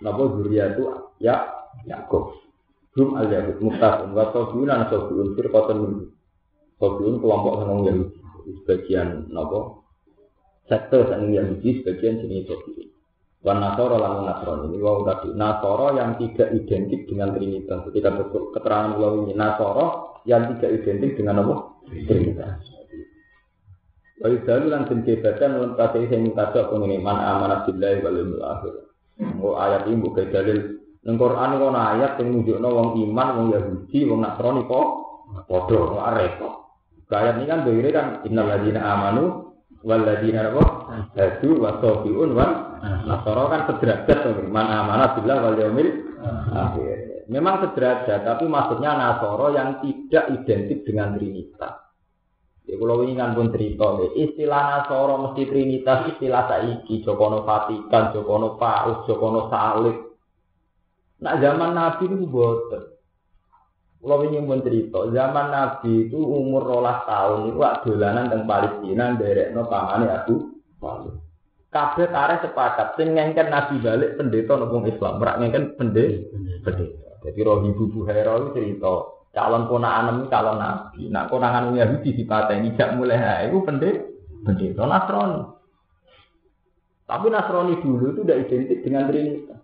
S1: Napa itu ya Yakub. Hum al Yahud muftahun wa tabiun an tabiun firqatan min. Tabiun kelompok seneng Yahudi. Sebagian napa sektor seneng Yahudi, sebagian jenis tabiun. Wan Nasoro lan Nasron ini wau tadi Nasoro yang tidak identik dengan Trinitas. Ketika betul keterangan wau ini Nasoro yang tidak identik dengan apa? Trinitas. Wa yudalu lan den kebatan lan kate sing mutada pengene man amanah billahi wal yawmil akhir. Ayat ini bukan dalil. Neng Quran itu ayat yang menunjukkan wong iman, wong Yahudi, wong Nasrani kok podo, repot. Ayat ini kan begini kan innal ladina amanu wal ladina apa? Hadu wa wa nasara kan sederajat man amana billah wal yaumil akhir. Memang sederajat, tapi maksudnya Nasoro yang tidak identik dengan Trinitas. Ya kalau ingin pun cerita istilah Nasoro mesti Trinitas, istilah saiki, Jokono Vatikan, Jokono Paus, Jokono Salib. Nah zaman Nabi itu boten. Kalau ingin pun cerita, zaman Nabi itu umur rolas tahun itu dolanan teng Palestina, derek no pamane aku Palu. Kabeh tarik sepakat, sing ngengken Nabi balik pendeta nopo Islam, merak ngengken pendeta. Pendeta. Jadi roh ibu Buhaira itu cerita, calon ponakan ini calon Nabi. Nak konangan Yahudi dipateni, jak mulai ha, itu pendeta. Pendeta Nasrani. Tapi Nasrani dulu itu tidak identik dengan Trinitas.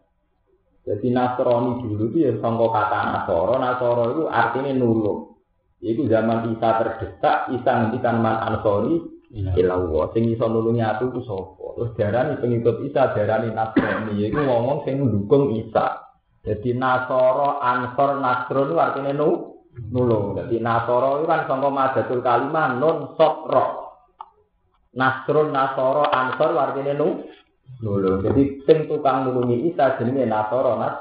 S1: Jadi Nasrani dulu itu ya sangka kata Nasoro, Nasoro itu artinya nulung. Itu zaman Isa terdesak, Isa ngendikan man ansori ilawo. Sing iso nulungi aku ku sapa? Terus darani pengikut Isa darani Nasrani, iku ngomong sing mendukung Isa. Jadi Nasoro, Ansor, Nasrun itu artinya nu, nulung. Jadi Nasoro itu kan sangka madatul kalimah non sokro. Nasrun, Nasoro, Ansor artinya nu, nulung. Jadi sing tukang nulungi Isa jenenge Nasoro Nas.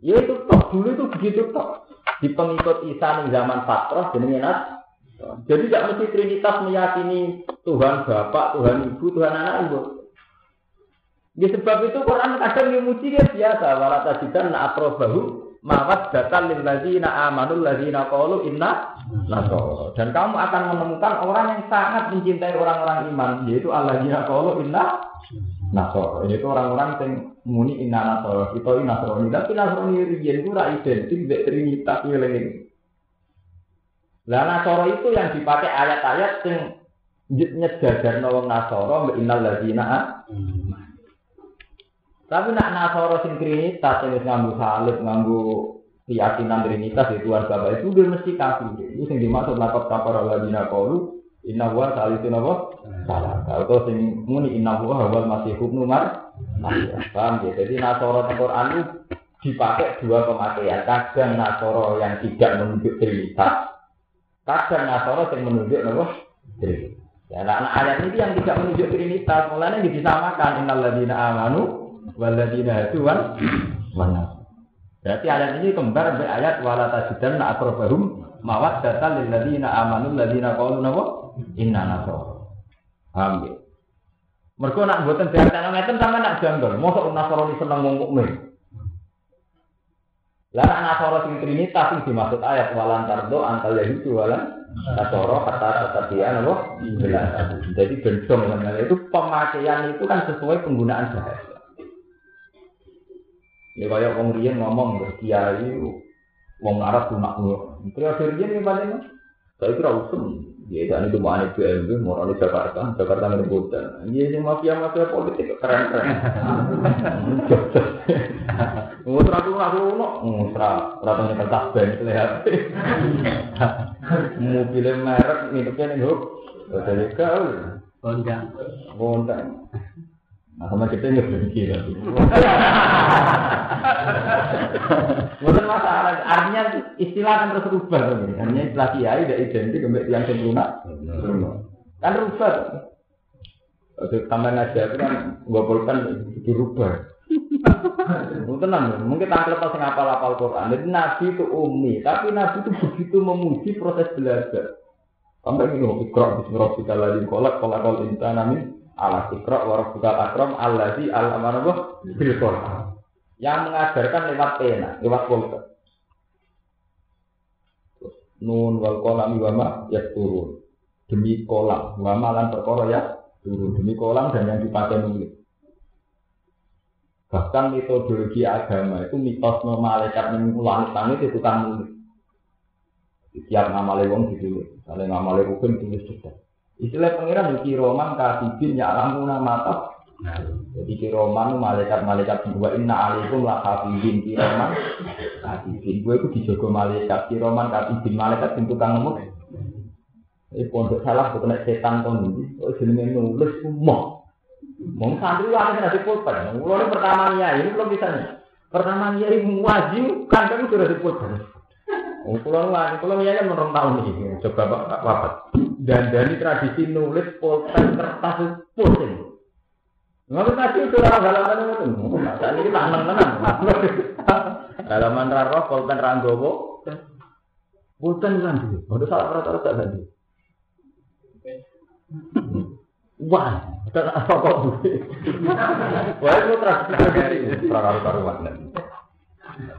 S1: Ya itu tok dulu itu begitu tok. Di pengikut Isa ning zaman Fatroh jenenge Nas. Jadi tidak mesti Trinitas meyakini Tuhan Bapak, Tuhan Ibu, Tuhan Anak Ibu. Ya sebab itu Quran kadang memuji ya biasa. Wala tajidan na atrobahu mawat datan lil ladzina amanul ladzina qalu inna nasara. Dan kamu akan menemukan orang yang sangat mencintai orang-orang iman, yaitu alladzina qalu inna nasara. Yaitu orang-orang yang muni inna nasara. Kita ini nasrani. Tapi nasrani riyen itu ora identik dengan trinitas ngeling. Lah nasara itu yang dipakai ayat-ayat yang nyejajarno wong nasara innal ladzina tapi nak nasoro sing trinitas yang nganggu salib, nganggu keyakinan trinitas itu Tuhan Bapak itu dia mesti kafir. Itu yang dimaksud lakot kapar Allah kaulu inna wa salisu nawa salah. Kalau sing muni inna wa masih hubnu mar. Paham ya? Jadi nasoro di Quran itu dipakai dua pemakaian. Kadang nasoro yang tidak menunjuk trinitas. Kadang nasoro yang menunjuk nawa trinitas. Ya, nah, ayat ini yang tidak menunjuk trinitas, mulanya disamakan innal ladina amanu waladina itu wan mana. Berarti ayat ini kembar ayat wala tajidan na data lil ladina amanu ladina qalu napa inna nasara. Paham ya? Mergo nak mboten diartene ngeten sama nak janggal. Mosok nasrani seneng wong mukmin. Lah nak nasara sing trinitas sing dimaksud ayat walan tardo antal yahudi walan nasara kata kata dia napa? Jadi bendong itu pemakaian itu kan sesuai penggunaan bahasa. Ya kayak riyen ngomong terus kiai wong Arab lunak ngono. Periode riyen iki paling saya kira usum. Ya itu mau aneh BMW, mau aneh Jakarta, Jakarta ngerebutan. Iya sing mafia mafia politik keren keren. Mutra tuh aku no, mutra, mutra tuh nyekel tas band lihat. Mobil merek ngidupnya nih huk, jadi kau. Bondang. Bondang. Nah, sama kita nggak berhenti lagi. Bukan masalah, artinya istilah kan terus rubah kan? Artinya istilah kiai tidak identik dengan yang sempurna. Kan rubah. Untuk tambah aja itu kan kan dirubah. Tenang, mungkin tak lepas ngapal apal Quran. Jadi Nabi itu umi, tapi Nabi itu begitu memuji proses belajar. Sampai ini ikrar Bismillahirrahmanirrahim. Kolak kolak kol insan amin ala sikra wa rabbukal akram allazi alama bil. Yang mengajarkan lewat pena, lewat pulpen. Nun wal kolam wama ya turun. Demi kolam, wama lan perkara ya turun. Demi kolam dan yang dipakai nulis. Bahkan metodologi agama itu mitos malaikat yang langit itu kan nulis. Setiap nama lewong ditulis. Kalau nama lewong tulis juga. Istilah pengiran di roman katibin ya alamuna mata. Nah, jadi roman malaikat-malaikat dua inna alaikum lah katibin roman katibin. Gue itu dijogo malaikat roman katibin malaikat pintu kang nemu. Ini pondok salah bukan setan tuh nih. Oh jenenge nulis semua. Mau santri lah di pulpen. Mulai pertama ini belum bisa nih. Pertama ini wajib kan kan sudah di Oh, pulau lain, pulau ya kan menurut tahun ini, coba pak wafat. Dan dari tradisi nulis pulpen kertas pusing. Nggak tadi itu orang halaman itu, saat ini tak menang Halaman raro pulpen ranggowo. Pulpen kan dulu. Udah salah rata-rata kan dulu. Wah, dan apa kok? Wah, itu tradisi dari karu-karuan.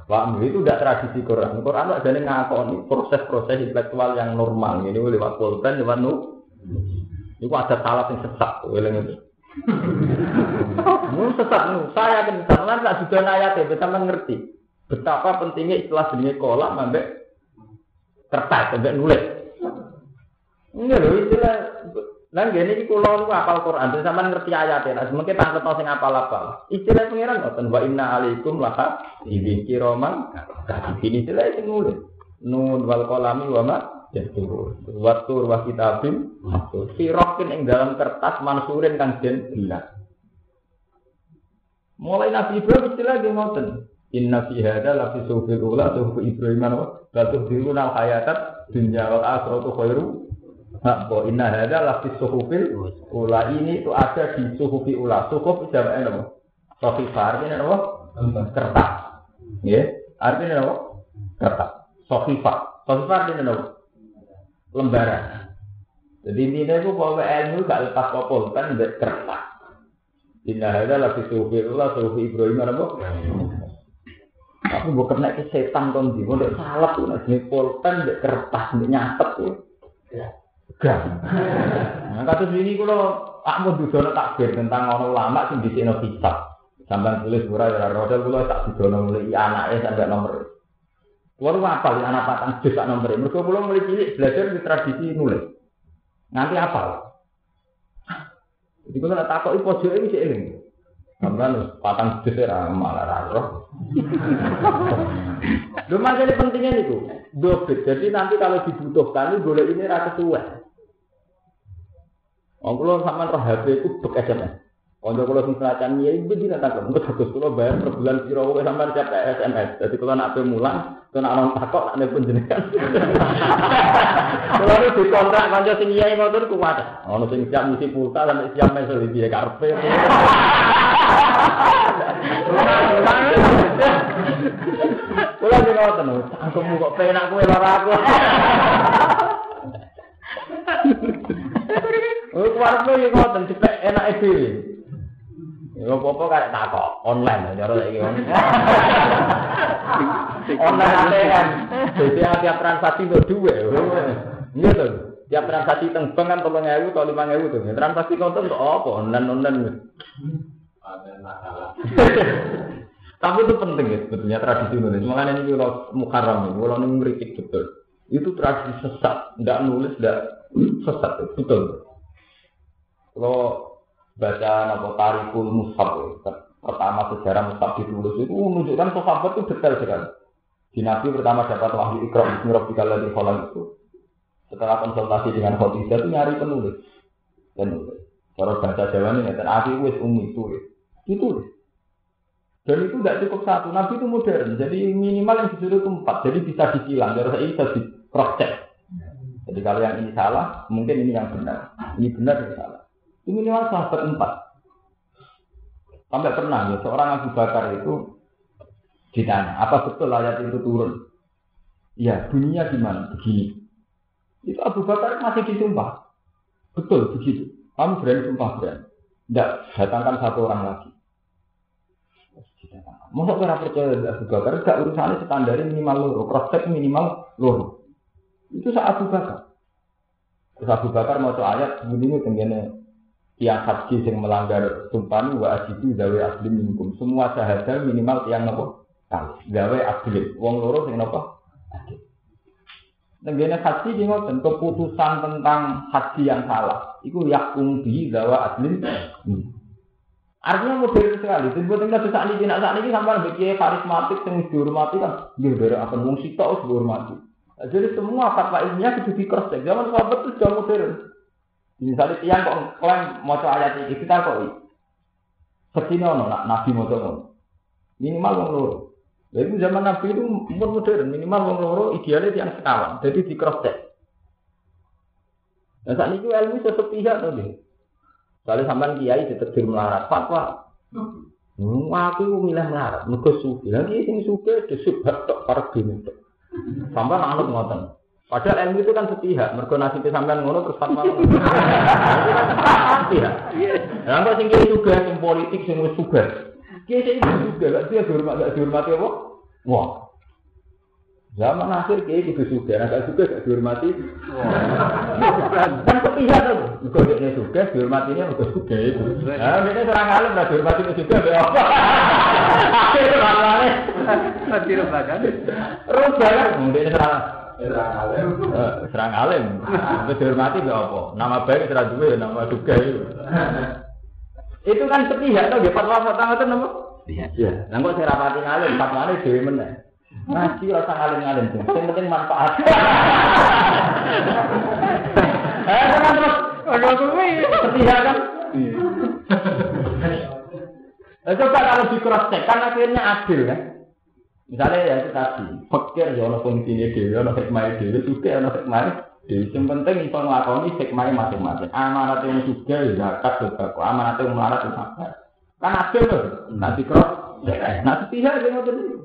S1: Pak itu tidak tradisi Quran. Quran ada yang ngakoni proses-proses intelektual yang normal. Ini lewat pulpen, lewat nu. Itu ada salah yang sesat. Weleng itu. Mun sesat. Saya akan misalnya nggak sudah ayat ya, bisa mengerti betapa pentingnya istilah jenis kolak sampai kertas sampai nulis. Enggak loh istilah Nah, gini iki kula niku apal Quran, sama ngerti ayat ya. Mungkin tangkep sing apal-apal. Istilah pengiran ngoten wa inna alaikum laka ibi kiroman ini istilah sing nulis. Nun wal qalami wa ma yastur. Wa tur wa kitabim mastur. Sirokin ing dalam kertas mansurin kang den jelas. Mulai Nabi Ibrahim istilah ge ngoten. Inna fi hadza la fi sufil ula sufu Ibrahim wa batu diruna hayatat dunya wal akhiratu khairu Bahwa inna hadza la fi suhufil ula ini itu ada di suhufi ula. Suhuf jamaknya apa? Sofifa artinya apa? Kertas. Ya, artinya apa? Kertas. Sofifa. Sofifa artinya apa? Lembaran. Jadi intinya itu bahwa ilmu gak lepas popol kan kertas. Inna hadza la fi suhufil ula suhufi Ibrahim apa? Aku bukan kena ke setan kon di, mau salah tuh, nih pulpen, kertas, nyatet tuh. Gak. Nah, kasus ini kalau tak mau dudono takbir tentang orang sing di sini hisab. Sampai tulis murah ya rodel kalau tak dudono mulai anaknya sampai nomor. Kulo apa anak patang jus tak nomor. Mereka belum mulai cilik belajar di tradisi nulis. Nanti apa? Jadi kalau tak takut pojok ini sih ini. Sampai patang ya malah roh. Lu jadi pentingnya itu dobit. Jadi nanti kalau dibutuhkan boleh ini rasa tua. Oh, kalau sama roh HP itu bek SMS. Kalau kalau sing selatan ya ibu di nanti kalau bagus kalau bayar per bulan kira kira sampai siap SMS. Jadi kalau nak mulang, kalau nak orang takut nak penjenengan. Kalau itu dikontrak kanca sing iya ngoten kuat. Ono sing siap misi pulsa sampai siap mesel di dia karpe. Kalau di ngoten, cangkemmu kok penak kowe lara aku. Oh, keluarga ya ngoten cepet enak dhewe. Ya apa-apa karek takok online cara saiki online. Online ATM. Jadi tiap transaksi untuk duwe. Iya to. Tiap transaksi teng bank kan 3000 atau 5000 tuh. Transaksi konten untuk apa? Online online. Tapi itu penting ya sebetulnya tradisi Indonesia. Makanya ini kalau mukarram ini, kalau ini betul. Itu tradisi sesat, tidak nulis, tidak sesat, betul. Kalau baca nopo tarikul mushaf pertama sejarah mushaf ditulis itu menunjukkan sahabat itu detail sekali. Di Nabi pertama dapat wahyu ikram Bismi Rabbikal di Khalaq. Itu setelah konsultasi dengan Khadijah itu nyari penulis. Penulis. Kalau bahasa Jawa ini dan Abi wis umi tulis itu dan itu tidak cukup satu. Nabi itu modern jadi minimal yang disuruh itu empat. Jadi bisa disilang jadi saya bisa di cross check. Jadi kalau yang ini salah mungkin ini yang benar. Ini benar ini salah ini minimal sahabat empat. Sampai pernah ya, seorang Abu Bakar itu ditanya, apa betul ayat itu turun? Ya, dunia gimana? Begini. Itu Abu Bakar masih disumpah. Betul, begitu. Kamu berani sumpah berani. Tidak, datangkan satu orang lagi. Masa kira percaya Abu Bakar, gak urusannya standar minimal loro, prospek minimal loro. Itu saat Abu Bakar. Terus Abu Bakar mau ayat, begini tenggene tiang haji yang melanggar sumpah wa ajidu gawe asli minkum. Semua sahaja minimal tiang nopo kali gawe asli. Wong loro sing nopo asli. Nenggene haji di ngoten keputusan tentang haji yang salah. Iku yakum bi gawa asli. Artinya modern sekali. Jadi buat kita saat ini, saat ini sampai bikin karismatik yang dihormati kan, dari akan wong sitok dihormati. Jadi semua fatwa ilmiah itu di cross check. Zaman sahabat itu jauh modern. Misalnya tiang kok klaim mau ayat ini kita kok Ke sini ono nak nabi mau coba minimal wong loro. Jadi zaman nabi itu umur modern minimal wong loro idealnya tiang sekawan. Jadi di cross check. Nah saat itu ilmu sepihak tuh deh. Soalnya sampai kiai ditetir melarat fatwa. Hmm, aku milih melarat, mergo suge. Lagi sing suge disubhat tok pargi tok. Sampai anut ngoten. Padahal ilmu itu kan sepihak, mergo nasib sampean ngono terus fatwa. Sepihak. Lah kok sing juga sing politik sing wis suga. Kiai sing juga gak dia dihormati gak dihormati apa? Wah. Zaman akhir kiai juga suga, nah gak suga gak dihormati. Kan sepihak tuh. Mergo dia suga dihormatinya mergo suga itu. Nah, ini serang alim lah dihormati suga be apa? Akhir ramane.
S2: Tidak bahkan.
S1: Rubah kan, mungkin serang
S2: Serang alim.
S1: Eh, serang alim. Wis dihormati gak apa? Nama baik serang duwe nama juga itu. Itu kan sepihak to nggih fatwa-fatwa ngoten napa?
S2: Iya.
S1: Iya. Lah kok saya rapati ngalim, fatwane dhewe meneh. Ngaji ora usah ngalim-ngalim, Sing Sing penting manfaat. Eh, kan terus
S2: Ono kuwi.
S1: sepihak kan? Nah, coba kalau di cross check kan akhirnya adil kan? Misalnya ya itu tadi, fakir ya ono fungsinya dewi, ono hikmahnya dewi, juga ono hikmahnya dewi. Yang penting itu ngelakoni hikmahnya masing-masing. Amanat yang juga ya zakat sodako, amanat yang melarat itu sabar. Kan adil tuh, nanti check. Nah sepihak dia ngotot itu.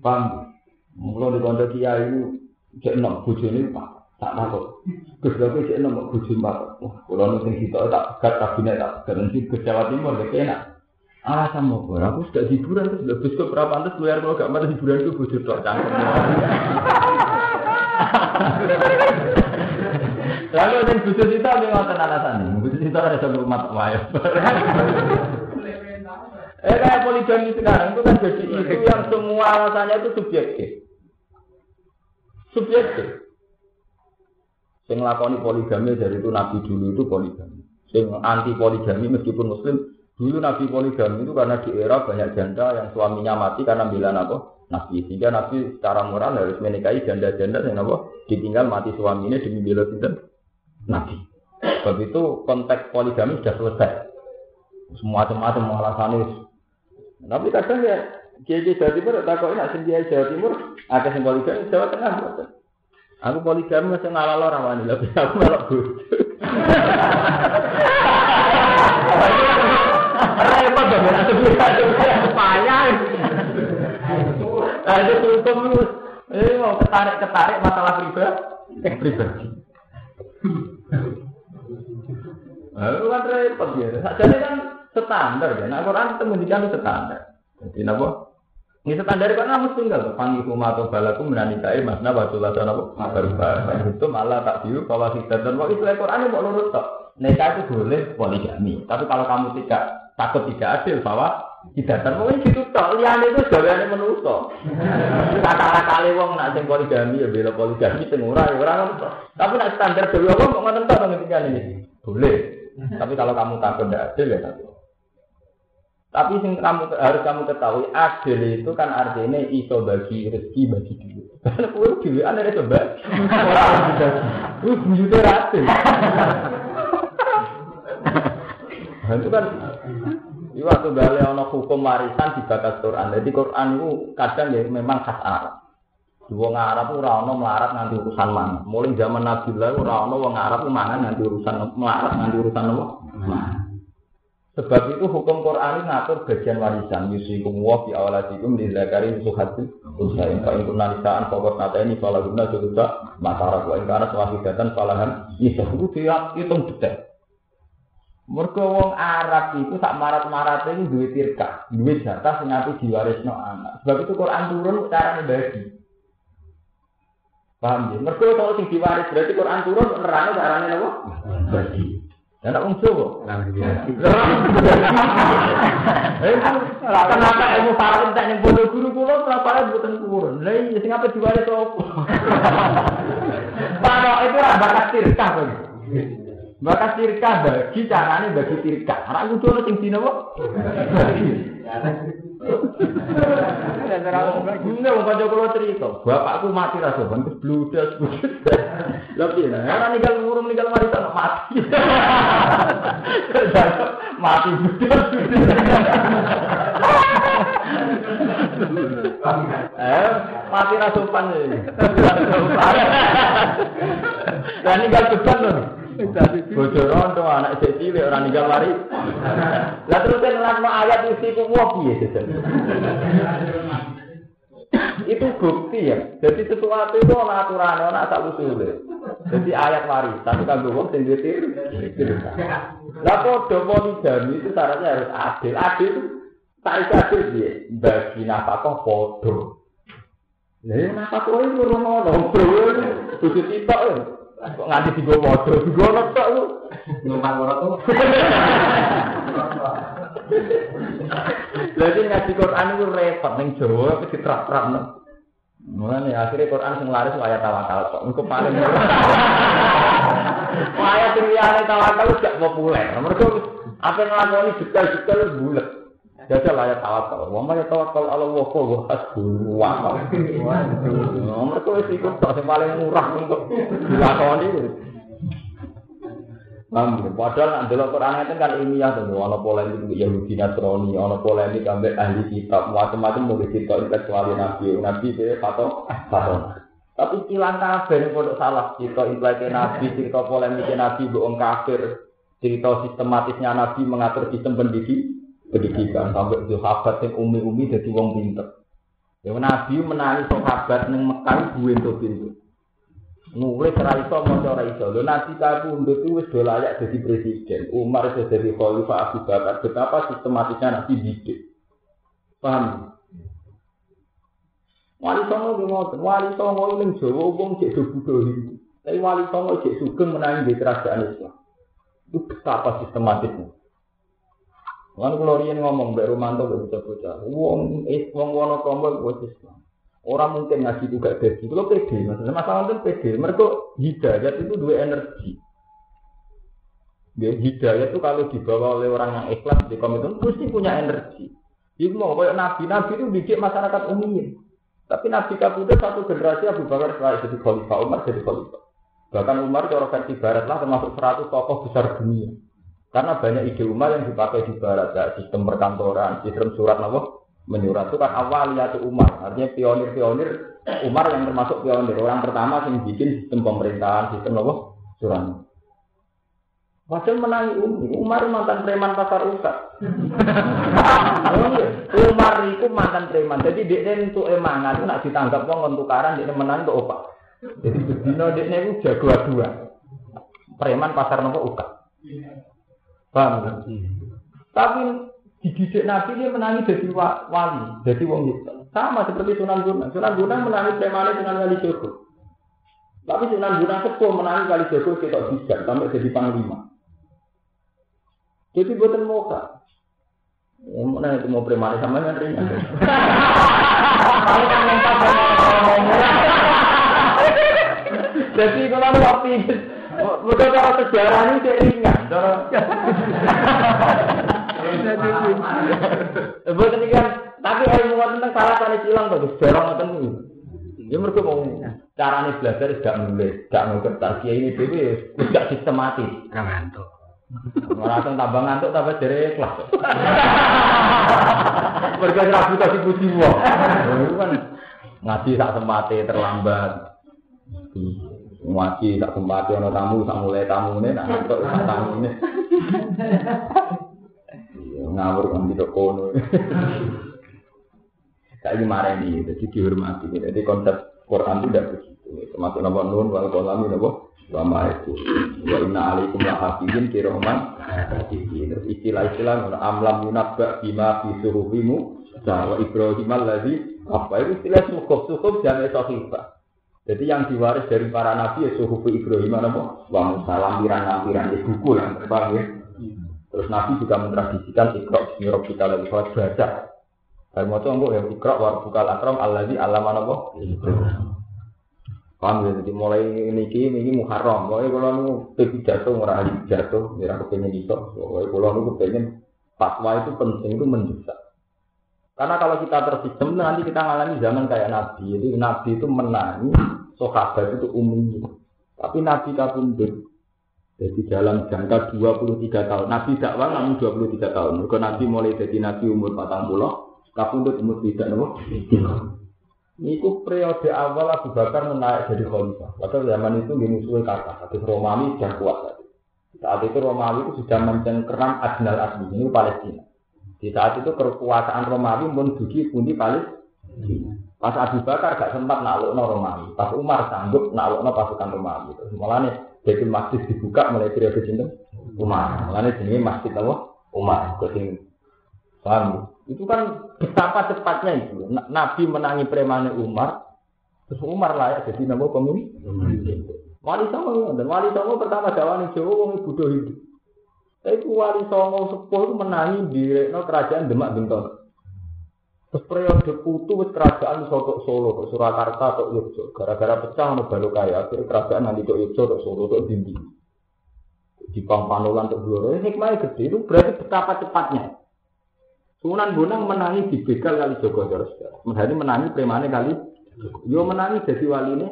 S1: Paham? Kalau di konco kiai itu, cek enak bujoni pak. Tak takut. Lho cek kok bujoni pak. Wah, kalau nanti kita tak pegat kabinet tak pegat nanti ke Jawa Timur, ya enak. Alasan mau gue, aku sudah hiburan terus lebih ke berapa pantas keluar kalau gak mati hiburan itu bujur tok cangkem. Lalu yang bujur kita yang ngotot alasan nih, bujur kita ada satu rumah wayang. Eh kayak poligami sekarang itu kan jadi itu yang semua alasannya itu subjektif. Subjektif. Yang lakoni poligami dari itu nabi dulu itu poligami. Yang anti poligami meskipun muslim dulu nabi poligami itu karena di era banyak janda yang suaminya mati karena bilang apa nabi sehingga nabi secara moral harus menikahi janda-janda yang apa ditinggal mati suaminya demi bela sinten nabi. Sebab itu konteks poligami sudah selesai. Semua macam-macam alasannya tapi kadang ya Kiai Jawa Timur tak kok nak sendiri Jawa Timur ada yang poligami Jawa Tengah. Aku poligami masih ngalah orang wani tapi aku bodoh. Repot ya. Ah itu hukum lu. Eh mau ketarik ketarik masalah pribadi. Pribadi. Ah, itu kan repot ya. Jadi kan standar ya. Nah, Quran itu mendikan standar. Jadi napa? Ini standar kan harus tinggal. Panggil rumah atau balaku menanikai mas napa tulah sana apa berubah. Itu malah tak diu bahwa kita dan waktu itu Quran mau lurus tok. Nikah itu boleh poligami. Tapi kalau kamu tidak takut tidak adil bahwa tidak mungkin gitu tok. Lihat itu gaweane menuso. Kata kali wong nak sing poligami ya bela poligami sing ora ya ora. Tapi nak standar dewe wong kok ngoten tok ngendikan ini. Boleh. Tapi kalau kamu takut tidak adil ya takut. Tapi sing kamu harus kamu ketahui adil itu kan artinya iso bagi rezeki bagi diri. Karena kue diri anda itu bagi bujute adil. Nah, itu kan itu waktu balik ono hukum warisan di bakas Quran. Jadi Quran itu kadang ya memang khas Arab. Wong Arab ora ono melarat nganti urusan mana. Mulai zaman Nabi lah ora ono wong Arab mangan nganti urusan melarat nganti urusan apa? Sebab itu hukum Quran ngatur bagian warisan. Yusikum wa fi awalatikum li zakari suhati usain. Fa in kunna nisaan fokus nata ini fala guna juta masyarakat. Wa in kana swahidatan falahan nisa. Itu dia hitung detail. Mergo wong Arab itu sak marat-marat ini duwe tirka, duwe jatah sing api diwarisno anak. Sebab itu Quran turun carane bagi. Paham ya? Mergo kalau sing diwaris berarti Quran turun nerangno carane napa? Bagi. Ya tak wong Jawa. Kenapa ilmu farad entek ning bodo guru kula kenapa mboten turun? Lah iya sing apa diwaris opo? Pak itu ora bakat tirka. Maka tirka bagi carane bagi tirka. Ora kudu ono sing dina kok. Ini wong kanca kula cerita, bapakku mati ra sopan terus bludas bludas. Lah piye nah, ora ninggal ngurung ninggal mati tak mati. Mati bludas. Eh, mati ra sopan. Lah ninggal beban lho. Bojo rondo anak sik cilik ora ninggal mari. Lah terus kan lan ayat isi ku piye sesen. itu bukti ya. Jadi sesuatu itu ana aturan, ana asal usul. Jadi ayat warisan kanggo wong sing duwe Lah padha poligami itu syaratnya harus adil. Adil tak adil piye? Bagi nafkah padha. Lah nafkah itu ora ono, bro. Kudu sitok ya. Kok nganti digo padha, digo tok lu.
S2: Numpang ora tuh.
S1: Jadi ngaji Quran itu repot ning Jawa tapi diterap-terapno. Mulane akhirnya Quran sing laris ayat tawakal kok. Engko paling ayat sing liyane tawakal gak populer. Mergo apa nglakoni detail-detail bulet. Jajal ayat tawakal. Wa ma tawakal ala Allah fa wa hasbuhu wa Mergo wis ikut tok sing paling murah untuk dilakoni. Paham ya? Padahal nak delok Quran itu kan ilmiah tuh, ana polemik Yahudi Nasrani, ana polemik ambek ahli kitab, macam-macam mau cerita intelektual Nabi, Nabi itu pato, pato. Tapi silang kafir yang salah, cerita intelektual Nabi, cerita polemik Nabi, bohong kafir, cerita sistematisnya Nabi mengatur sistem pendidik, pendidikan sampai sahabat yang umi-umi jadi wong pinter. Ya Nabi menangis sahabat yang Mekah gue untuk pintu. nulis ora iso maca ora iso. Lho nanti kabundut itu wis layak jadi presiden. Umar iso jadi khalifah Abu Bakar. Betapa sistematisnya nanti didik. Paham? Wali songo di ngoten, wali songo ning Jawa wong cek do budhe. Tapi wali songo cek sugeng menangi di kerajaan Islam. Itu betapa sistematisnya. Kalau rian ngomong, Mbak Romanto, Mbak Bocah-Bocah, wong, eh, wong Wonokrombo, wong Islam. Orang mungkin ngaji juga jadi. Kalau pede, maksudnya masalah itu pede. Mereka hidayat itu dua energi. Ya, hidayat itu kalau dibawa oleh orang yang ikhlas di komitmen pasti punya energi. Ibu mau kayak nabi, nabi itu didik masyarakat umumnya. Tapi nabi kabudut satu generasi Abu Bakar setelah jadi khalifah, Umar jadi khalifah. Bahkan Umar cara versi barat lah termasuk 100 tokoh besar dunia. Karena banyak ide Umar yang dipakai di barat, ya, sistem perkantoran, sistem surat nama menyurat. Itu kan awal ya Umar. Artinya pionir-pionir Umar yang termasuk pionir. Orang pertama yang bikin sistem pemerintahan sistem apa? Surat. Padahal menangi Umi, Umar mantan preman pasar usah. Umar itu mantan preman, jadi dia untuk emangan itu nak ditanggap wong tukaran dia menang untuk opak. Jadi bedino dia itu jago dua, preman pasar nopo uka. Paham? Tapi dididik Nabi dia menangi jadi wali, jadi wong itu. Sama seperti Sunan Gunung. Sunan Gunung menangi premane Sunan Kali Jogo. Tapi Sunan Gunung sepuh menangi Kali Jogo kita bisa sampai jadi panglima. Jadi buatan muka. Ya, mana itu mau premane sama yang ringan. Jadi kalau waktu bukan cara sejarah ini saya ringan. Bukan kan, tapi ilmu tentang salah tadi silang bagus, jarang ngoten kuwi. Ya mereka mau carane belajar gak nulis, gak ngerti ya ini dhewe gak sistematis.
S2: Ngantuk.
S1: Merasa tambah ngantuk tambah dari kelas. Mereka ragu kasih puji wong. kan ngaji tak sempate terlambat. Ngaji tak sempate ono tamu tak mulai tamu ini, nak ngantuk tak tamu ini ngawur kan tidak kono. Saya marah ini, jadi dihormati. Jadi konsep Quran itu tidak begitu. Termasuk nama nun wal kolami nama wama itu. Wa inna alaikum la hafizin kiroman. Terus istilah-istilah amlam yunabba bima fi suhufimu. Wa Ibrahim lagi apa itu istilah suhuf suhuf jangan sahifah. Jadi yang diwaris dari para nabi ya suhuf Ibrahim apa? Wa Musa lampiran-lampiran di buku yang terbang ya. Terus Nabi juga mentradisikan ikhrok bismi kita lagi sholat baca. Kalau mau coba ya ikhrok war bukal akram alladzi alama napa? Paham ya, jadi mulai niki ini muharram. Pokoknya kalau nu pergi jatuh ngurah jatuh, ya aku pengen itu. Pokoknya kalau nu pengen fatwa itu penting itu mendesak. Karena kalau kita tersistem nanti kita ngalami zaman kayak Nabi. Jadi Nabi itu menangi sahabat itu umum. Tapi Nabi kabundut jadi dalam jangka 23 tahun. Nabi dakwah namun 23 tahun. Mereka Nabi mulai jadi Nabi umur 40, kapundut umur tidak nopo. Niku periode awal Abu Bakar menaik jadi khalifah. Padahal zaman itu di musuhnya kata, hadis Romawi sudah kuat. Saat itu Romawi itu sudah mencengkeram Adnal Asli, ini Palestina. Di saat itu kekuasaan Romawi pun dugi pundi Palestina. Pas Abu Bakar gak sempat naklukno Romawi. Pas Umar sanggup naklukno pasukan Romawi. Terus mulane Baitul Masjid dibuka mulai periode sinten? Umar. Mulane jenenge Masjid apa? Umar. Kuwi paham? Itu kan betapa cepatnya itu. Nabi menangi premane Umar, terus Umar layak jadi nama pemimpin. Wali Songo dan Wali Songo pertama dakwah Jawa wong ibu hidup. Tapi Wali Songo sepuh itu menangi di no, kerajaan Demak Bintang. Terus periode putu wis kerajaan Soto Solo, ke Surakarta atau Yogyo. Gara-gara pecah no balu kaya, akhirnya kerajaan nanti ke Yogyo atau Solo atau Dindi. Di Pampanulan untuk Bloro, ini hikmahnya gede itu berarti betapa cepatnya. Sunan Bonang menangi di begal kali Joko Terus, Menjadi menangi premane kali, yo menangi jadi wali ini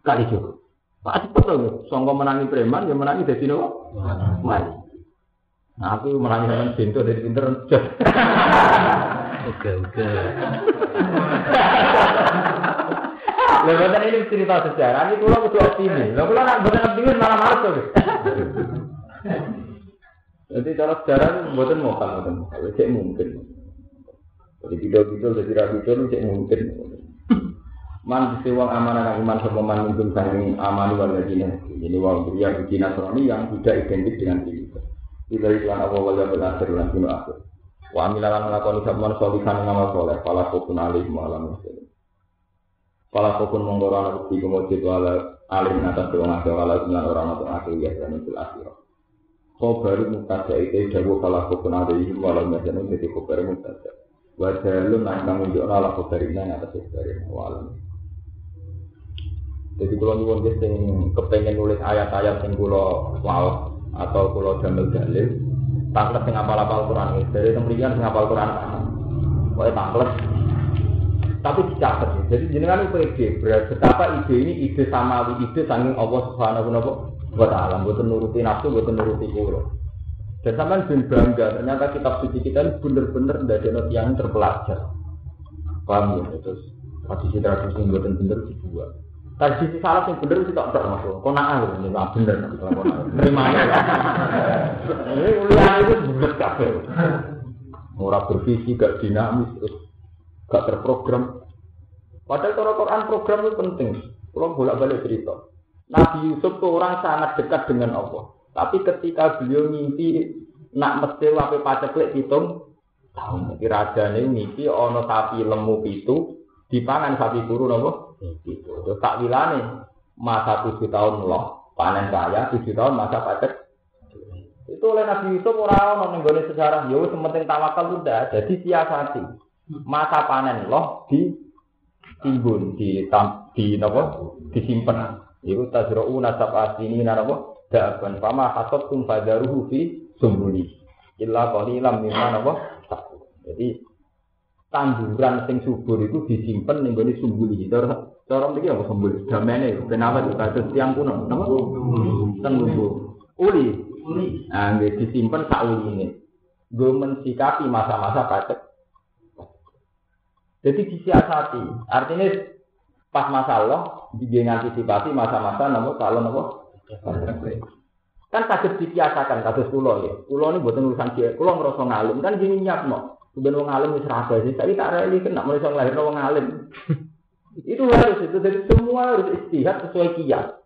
S1: kali Joko. Pak cepet loh, songko menangi preman, ya menangi jadi nopo. Wali. Nah aku menangi dengan pintu dari pinter.
S2: Oke oke.
S1: Lepas ini cerita sejarah, ini pulau kudu optimis. Lalu pulau nak bukan optimis malah tuh. Jadi cara sejarah itu buatan mokal, buatan mokal. Cek mungkin. Jadi video-video jadi itu cek mungkin. Man uang amanah iman sama man minum saking aman luar Madinah. Jadi pria bikin nasrani yang tidak identik dengan diri. Tidak iklan apa wajah berakhir dan sinu akhir. Wa amilan nglakoni sabman solihan ngamal soleh. Fala kokun alih malam muslim. Fala anak bukti kemujud wala alim atas doang akhir wala sembilan orang atau akhir ya dan itu akhir. Mutada itu jago fala kokun alih malam muslim jadi kau baru mutada. Wajah lu nangkang unjuk nala kau dari nang atas dari walam. Jadi kalau nyuwun sing kepengen nulis ayat-ayat sing kula atau kula damel dalil, tanglet sing apal-apal Quran. Dari temrikan sing apal Quran. Wae tanglet. Tapi dicatat. Jadi jenengan PG, betapa ide ini ide samawi, ide sanging Allah Subhanahu wa taala, mboten nuruti nafsu, mboten nuruti kula. Dan sampean ben bangga, ternyata kitab suci kita ini bener-bener ndadekno yang terpelajar. Paham ya? Terus tradisi-tradisi yang bener-bener dibuat. Tadi sisi salah yang bener itu tak tak masuk. Kau nak ini nggak bener ya? Ini ulian itu bener kafe. Murah bervisi, gak dinamis, gak terprogram. Padahal kalau Quran program itu penting. Kalau bolak balik cerita. Nabi Yusuf itu orang sangat dekat dengan Allah. Tapi ketika beliau mimpi nak mesti wape paceklik hitung tahun. Raja ini mimpi ono sapi lemu itu dipangan sapi guru nopo Terus tak wilane masa tujuh tahun loh. Panen saya tujuh tahun masa paket itu oleh Nabi Yusuf orang orang yang sejarah. Yo sementing tawakal udah jadi siasati. Masa panen loh di timbun di tam, di nopo? Disimpan itu tajrau nasab asini narapo daban fama hasab tum fadaruhu fi sumbuli. Illa qalilam mimma nopo? Jadi tanduran sing subur itu disimpan ning gone sumbuli. Cara cara mriki apa sumbuli? Damene kenapa itu kados tiang kuno, napa? Tenggubu. Uli. Uli. Nah, nggih disimpan sak uline. Gue mensikapi masa-masa pacet. Jadi disiasati. Artinya pas masalah dia antisipasi masa-masa namun kalau nopo kan sakit disiasakan kasus pulau ya. Pulau ini buatan urusan dia. Pulau ngerasa ngalim kan gini nyap Sudah wong alim wis rasa sih, tapi tak reli kena mulai sang lahir wong alim. itu harus itu dari semua harus istihad sesuai kias.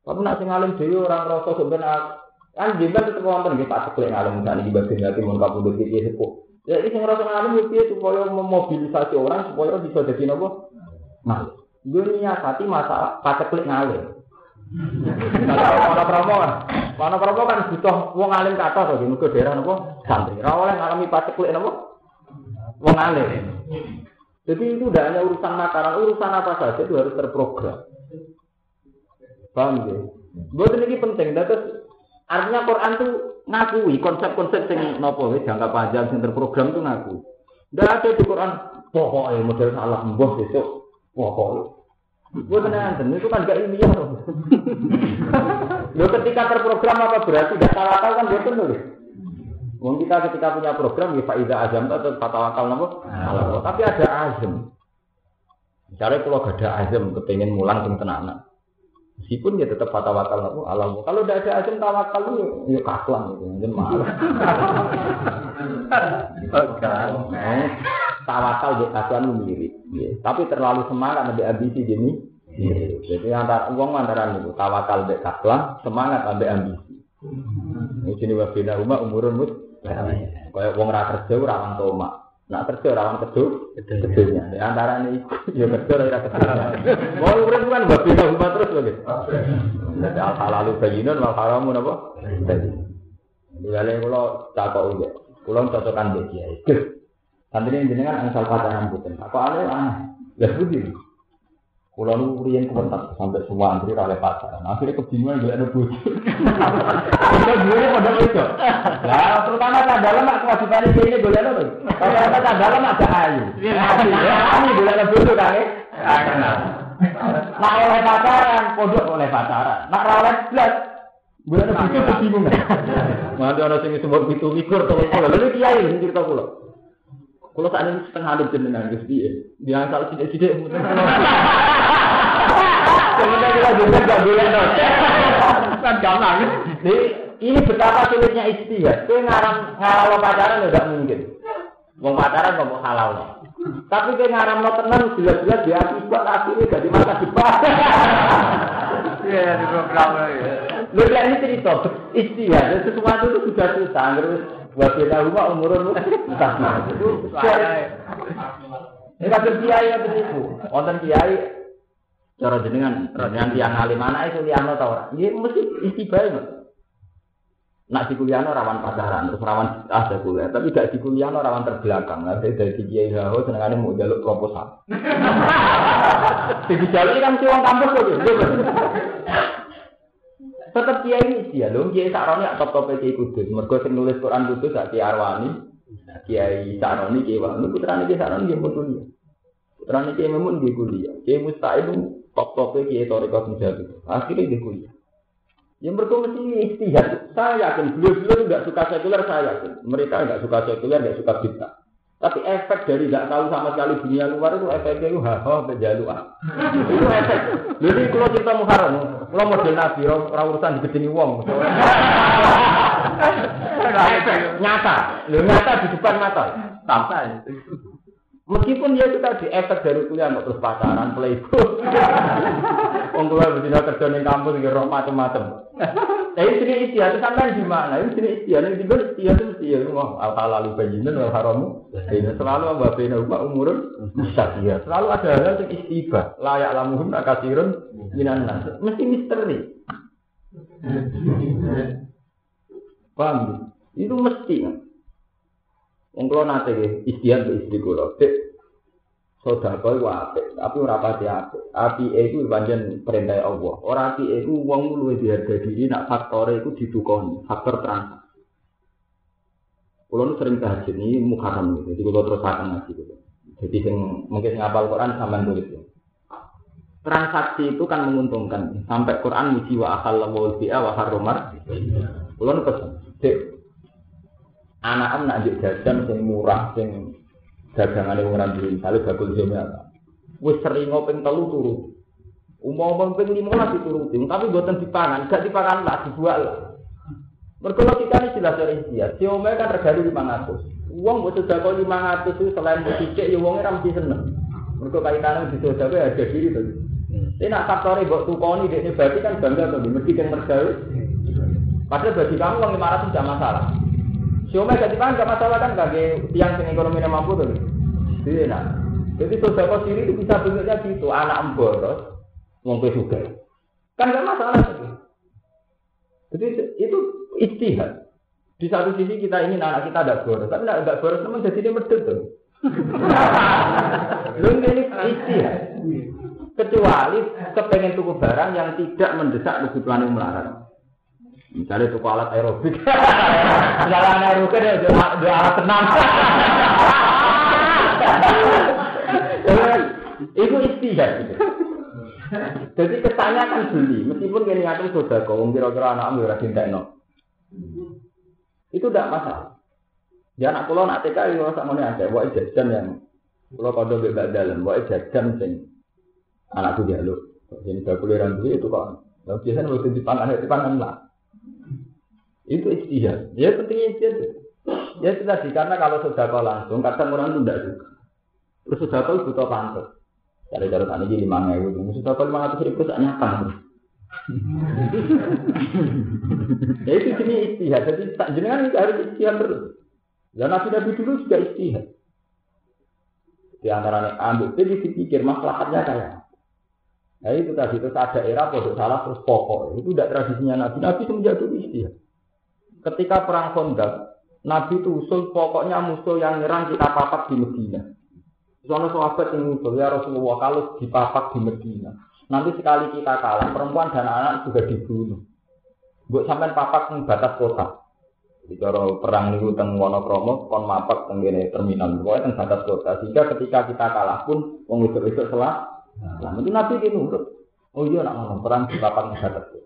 S1: Tapi nak sing alim dhewe orang rasa sebenarnya kan jibat itu wonten nggih Pak Seklen alim misalnya di bagian hati mun kapundhut iki sepuh. Ya iki sing rasa alim yo piye supaya memobilisasi orang supaya bisa jadi nopo? Nah, gue hati masalah Pak Seklen ngalim. Mana promo kan? Mana promo kan butuh wong alim kata to, mergo daerah napa santri. Ora oleh ngalami paceklik napa? Wong alim. Jadi itu tidak hanya urusan makanan, urusan apa saja itu harus terprogram. Paham ya? Buat ini penting, terus artinya Quran itu ngakui konsep-konsep yang nopo jangka panjang yang terprogram itu ngaku. Tidak ada di Quran pokoknya model salah mbah besok pokoknya. Gue tenang, itu kan gak ilmiah loh. Lo ketika terprogram apa berarti gak tawakal kan betul loh. Wong kita ketika punya program ya faida azam atau tawakal nopo. Tapi ada azam. Misalnya kalau gak ada azam kepengen mulang sing tenanan. Meskipun dia tetap tawakal nopo alam. Kalau tidak ada azam tawakal itu ya kakuan gitu, mungkin malah. Eh, tawakal di kakuan itu mirip. Ya. Tapi terlalu semangat lebih ambisi jadi mirip. Jadi antara uang antara itu tawakal di kakuan, semangat lebih ambisi. Ini sini wabina rumah umurun mus. Kayak uang ra kerja rawan toma. Nak kerja rawan kerja kerjanya. Di antara ini ya kerja ora kerja. Mau urip kan wabina rumah terus lho. Jadi al halalu bayyinun wal haramu napa? Lha kula takok. Kula cocokan mbek kiai. Santri jenengan angsal pacaran mboten. Apa aneh aneh. Lah budi. Kula nu riyen kuwentas sampai semua antri oleh pacaran. Akhirnya kebingungan golek ada bojo. Kita dhewe pada itu. Lah terutama dalam mak kewajiban iki ini golek apa? Kalau dalam ada ayu. Ya ayu golek ada bojo kan. Nak oleh pacaran, pondok oleh pacaran. Nak oleh blas, gue ada pikir kebingungan. Nanti orang sing sebut itu mikir tolong kula. Lalu kiai sing cerita kula. Kula saat ini setengah hidup jenengan Gus piye? Dia asal sidik-sidik mungkin. Sebenarnya kita juga gak boleh Kan gampang. Jadi ini betapa sulitnya istihad. Kowe ngarang ngalalo pacaran tidak mungkin. Wong pacaran mau halal. Tapi kowe ngaram lo tenang jelas-jelas dia akibat akhirnya jadi masa depan.
S2: Iya, di program ya.
S1: Lihat ini cerita istihad. Sesuatu itu sudah susah. Terus buat kita rumah umurun entah itu. Ini kasus kiai yang itu. Wonten kiai cara jenengan jenengan tiang alim mana itu liano tau ora? Iya mesti istibae Mas. Nak di kuliah rawan pacaran, terus rawan ada kuliah, tapi gak di kuliah rawan terbelakang. Nah, dari kiai haho senengannya mau jaluk proposal. Di jaluk kan si orang kampus gitu. Tetap kiai ini dia loh, kiai saroni top top kiai kudus. Mergo sing nulis Quran kudus gak kiai Arwani, kiai saroni kiai Wani, putrane kiai saroni dia mau kuliah. Putrane kiai Memun dia kuliah, kiai Musta'id top top kiai Torikot Mujahid. Akhirnya dia kuliah. Yang mereka mesti istihad. Saya yakin beliau-beliau nggak suka sekuler, saya yakin. Mereka nggak suka sekuler, nggak suka bid'ah. Tapi efek dari nggak tahu sama sekali dunia luar itu efeknya itu haha berjaluan. itu efek. Jadi kalau cerita muharam, kalau model nabi, orang urusan digedeni wong. efek nyata, lu nyata di depan mata. Sampai. Meskipun dia juga di efek dari kuliah mau terus pacaran, playboy. Wong kula betina kerja ning kampus iki roh macam-macam. Tapi sini istiadat sampean di mana? Ini sini istiadat di mana istiadat mesti ya mau al halal bayyinun wal haramu. Ini selalu wa baina umma umurun mustaqiya. Selalu ada hal yang istibah. Layak lamuhum akasirun minan nas. Mesti misteri. Paham? Itu mesti. Wong kula nate istian ke istri kula. Dek sedekah iku apik, tapi ora pati apik. Apike iku pancen perintah Allah. Ora apike iku wong luwih diharga diri nak faktore iku didukoni, faktor transaksi. Kulo sering tahajud ini mukaram gitu, jadi kulo terus akan ngaji gitu. Jadi sing mungkin ngapal Quran sampean tulis ya. Transaksi itu kan menguntungkan. Sampai Quran muji wa akal wa wa harumar. Kulo pesen, Dek, anak nak juk jajan sing murah sing dagangane wong ora duwe misale bakul jome apa? Wis sering ping telu turu. Umum ping 15 dituruti tapi mboten dipangan gak dipangan lah dibuat lah. Mergo kita ini jelas dari dia si ome kan regane 500 uang buat sudah kau 500 itu selain dicek ya uangnya ra mesti seneng. Mergo kaitane di sosial harga diri to. Ini nak faktore mbok tukoni dekne berarti kan bangga to mesti kan mergawe. Padahal bagi kamu uang 500 tidak masalah Cuma gak dipangan gak masalah kan bagi tiang sing ekonominya mampu tuh. Jadi nah. Jadi sosial sendiri itu bisa bentuknya gitu, anak emboros, mau juga. Kan gak masalah. Jadi itu istihad. Di satu sisi kita ingin anak kita ada boros, tapi tidak boros teman jadi dia medit tuh. Lu ini istihad. Kecuali kepengen tuku barang yang tidak mendesak kebutuhan yang melarang. Misalnya tuku alat aerobik. Alat aerobik dia ada alat tenang. Itu istihad gitu. Jadi kesannya kan beli, meskipun kini ngatur sudah kau kira-kira anak ambil rajin tekno. Itu tidak masalah. Ya anak pulau nak TK itu sama nih ada, buat jajan yang pulau kode bebas dalam, buat jajan sing anakku dia lu. Jadi saya kuliah itu kok biasanya waktu di pangan itu pangan lah. Itu istihad. Ya pentingnya istihad. Ya itu tadi karena kalau sudah kau langsung kadang orang itu tidak suka. Terus sudah kau butuh pantas. Dari cara tadi jadi lima ribu, sudah kau lima ratus ribu tak nyata. ya itu sini istihad. Jadi tak jenengan itu harus istihad terus. Dan nabi nabi dulu juga istihad. Di antaranya ambil, jadi dipikir masalahnya kayak Nah itu tadi itu ada era bodoh salah terus pokok itu tidak tradisinya Nabi. Nabi semenjak dulu istihad. Ketika perang Khandaq, Nabi itu usul pokoknya musuh yang nyerang kita papak di Medina. Soalnya sahabat yang usul ya Rasulullah kalau dipapak di Medina, nanti sekali kita kalah perempuan dan anak juga dibunuh. Buat sampai papak di batas kota. Kalau perang itu teng Wonokromo, kon mapak teng terminal, pokoknya teng batas kota. Sehingga ketika kita kalah pun, wong itu itu Nah, itu Nabi itu nurut. Oh iya nak ngomong perang di papan muhadat.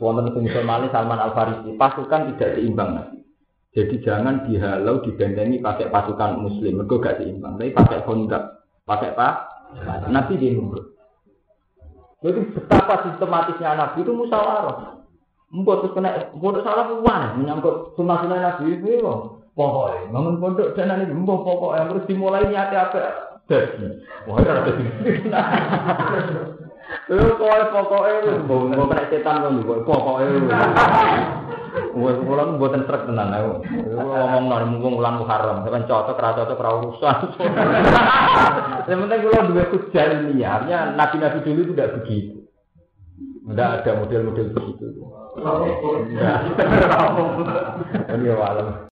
S1: Wonten sing Somali Salman Al Farisi, pasukan tidak seimbang. Jadi jangan dihalau dibentengi pakai pasukan muslim, mereka gak seimbang. Tapi pakai kondak, pakai apa? Nabi dia nurut. Jadi betapa sistematisnya Nabi itu musyawarah. Mbok terus kena pondok salah puan menyangkut sunnah-sunnah Nabi itu pokoknya bangun pondok dan nanti mbok pokoknya terus dimulai niatnya apa. Wah, dadi. Lho kok pokoke mbok kena setan kok mbok pokoke. Wes kula mboten trek tenan aku. Ngomong nang mumpung wulan Muharram, sampeyan cocok ra cocok ra urusan. Yang penting kula duwe hujah ilmiahnya nabi-nabi dulu itu tidak begitu. Tidak ada model-model begitu. Ini ya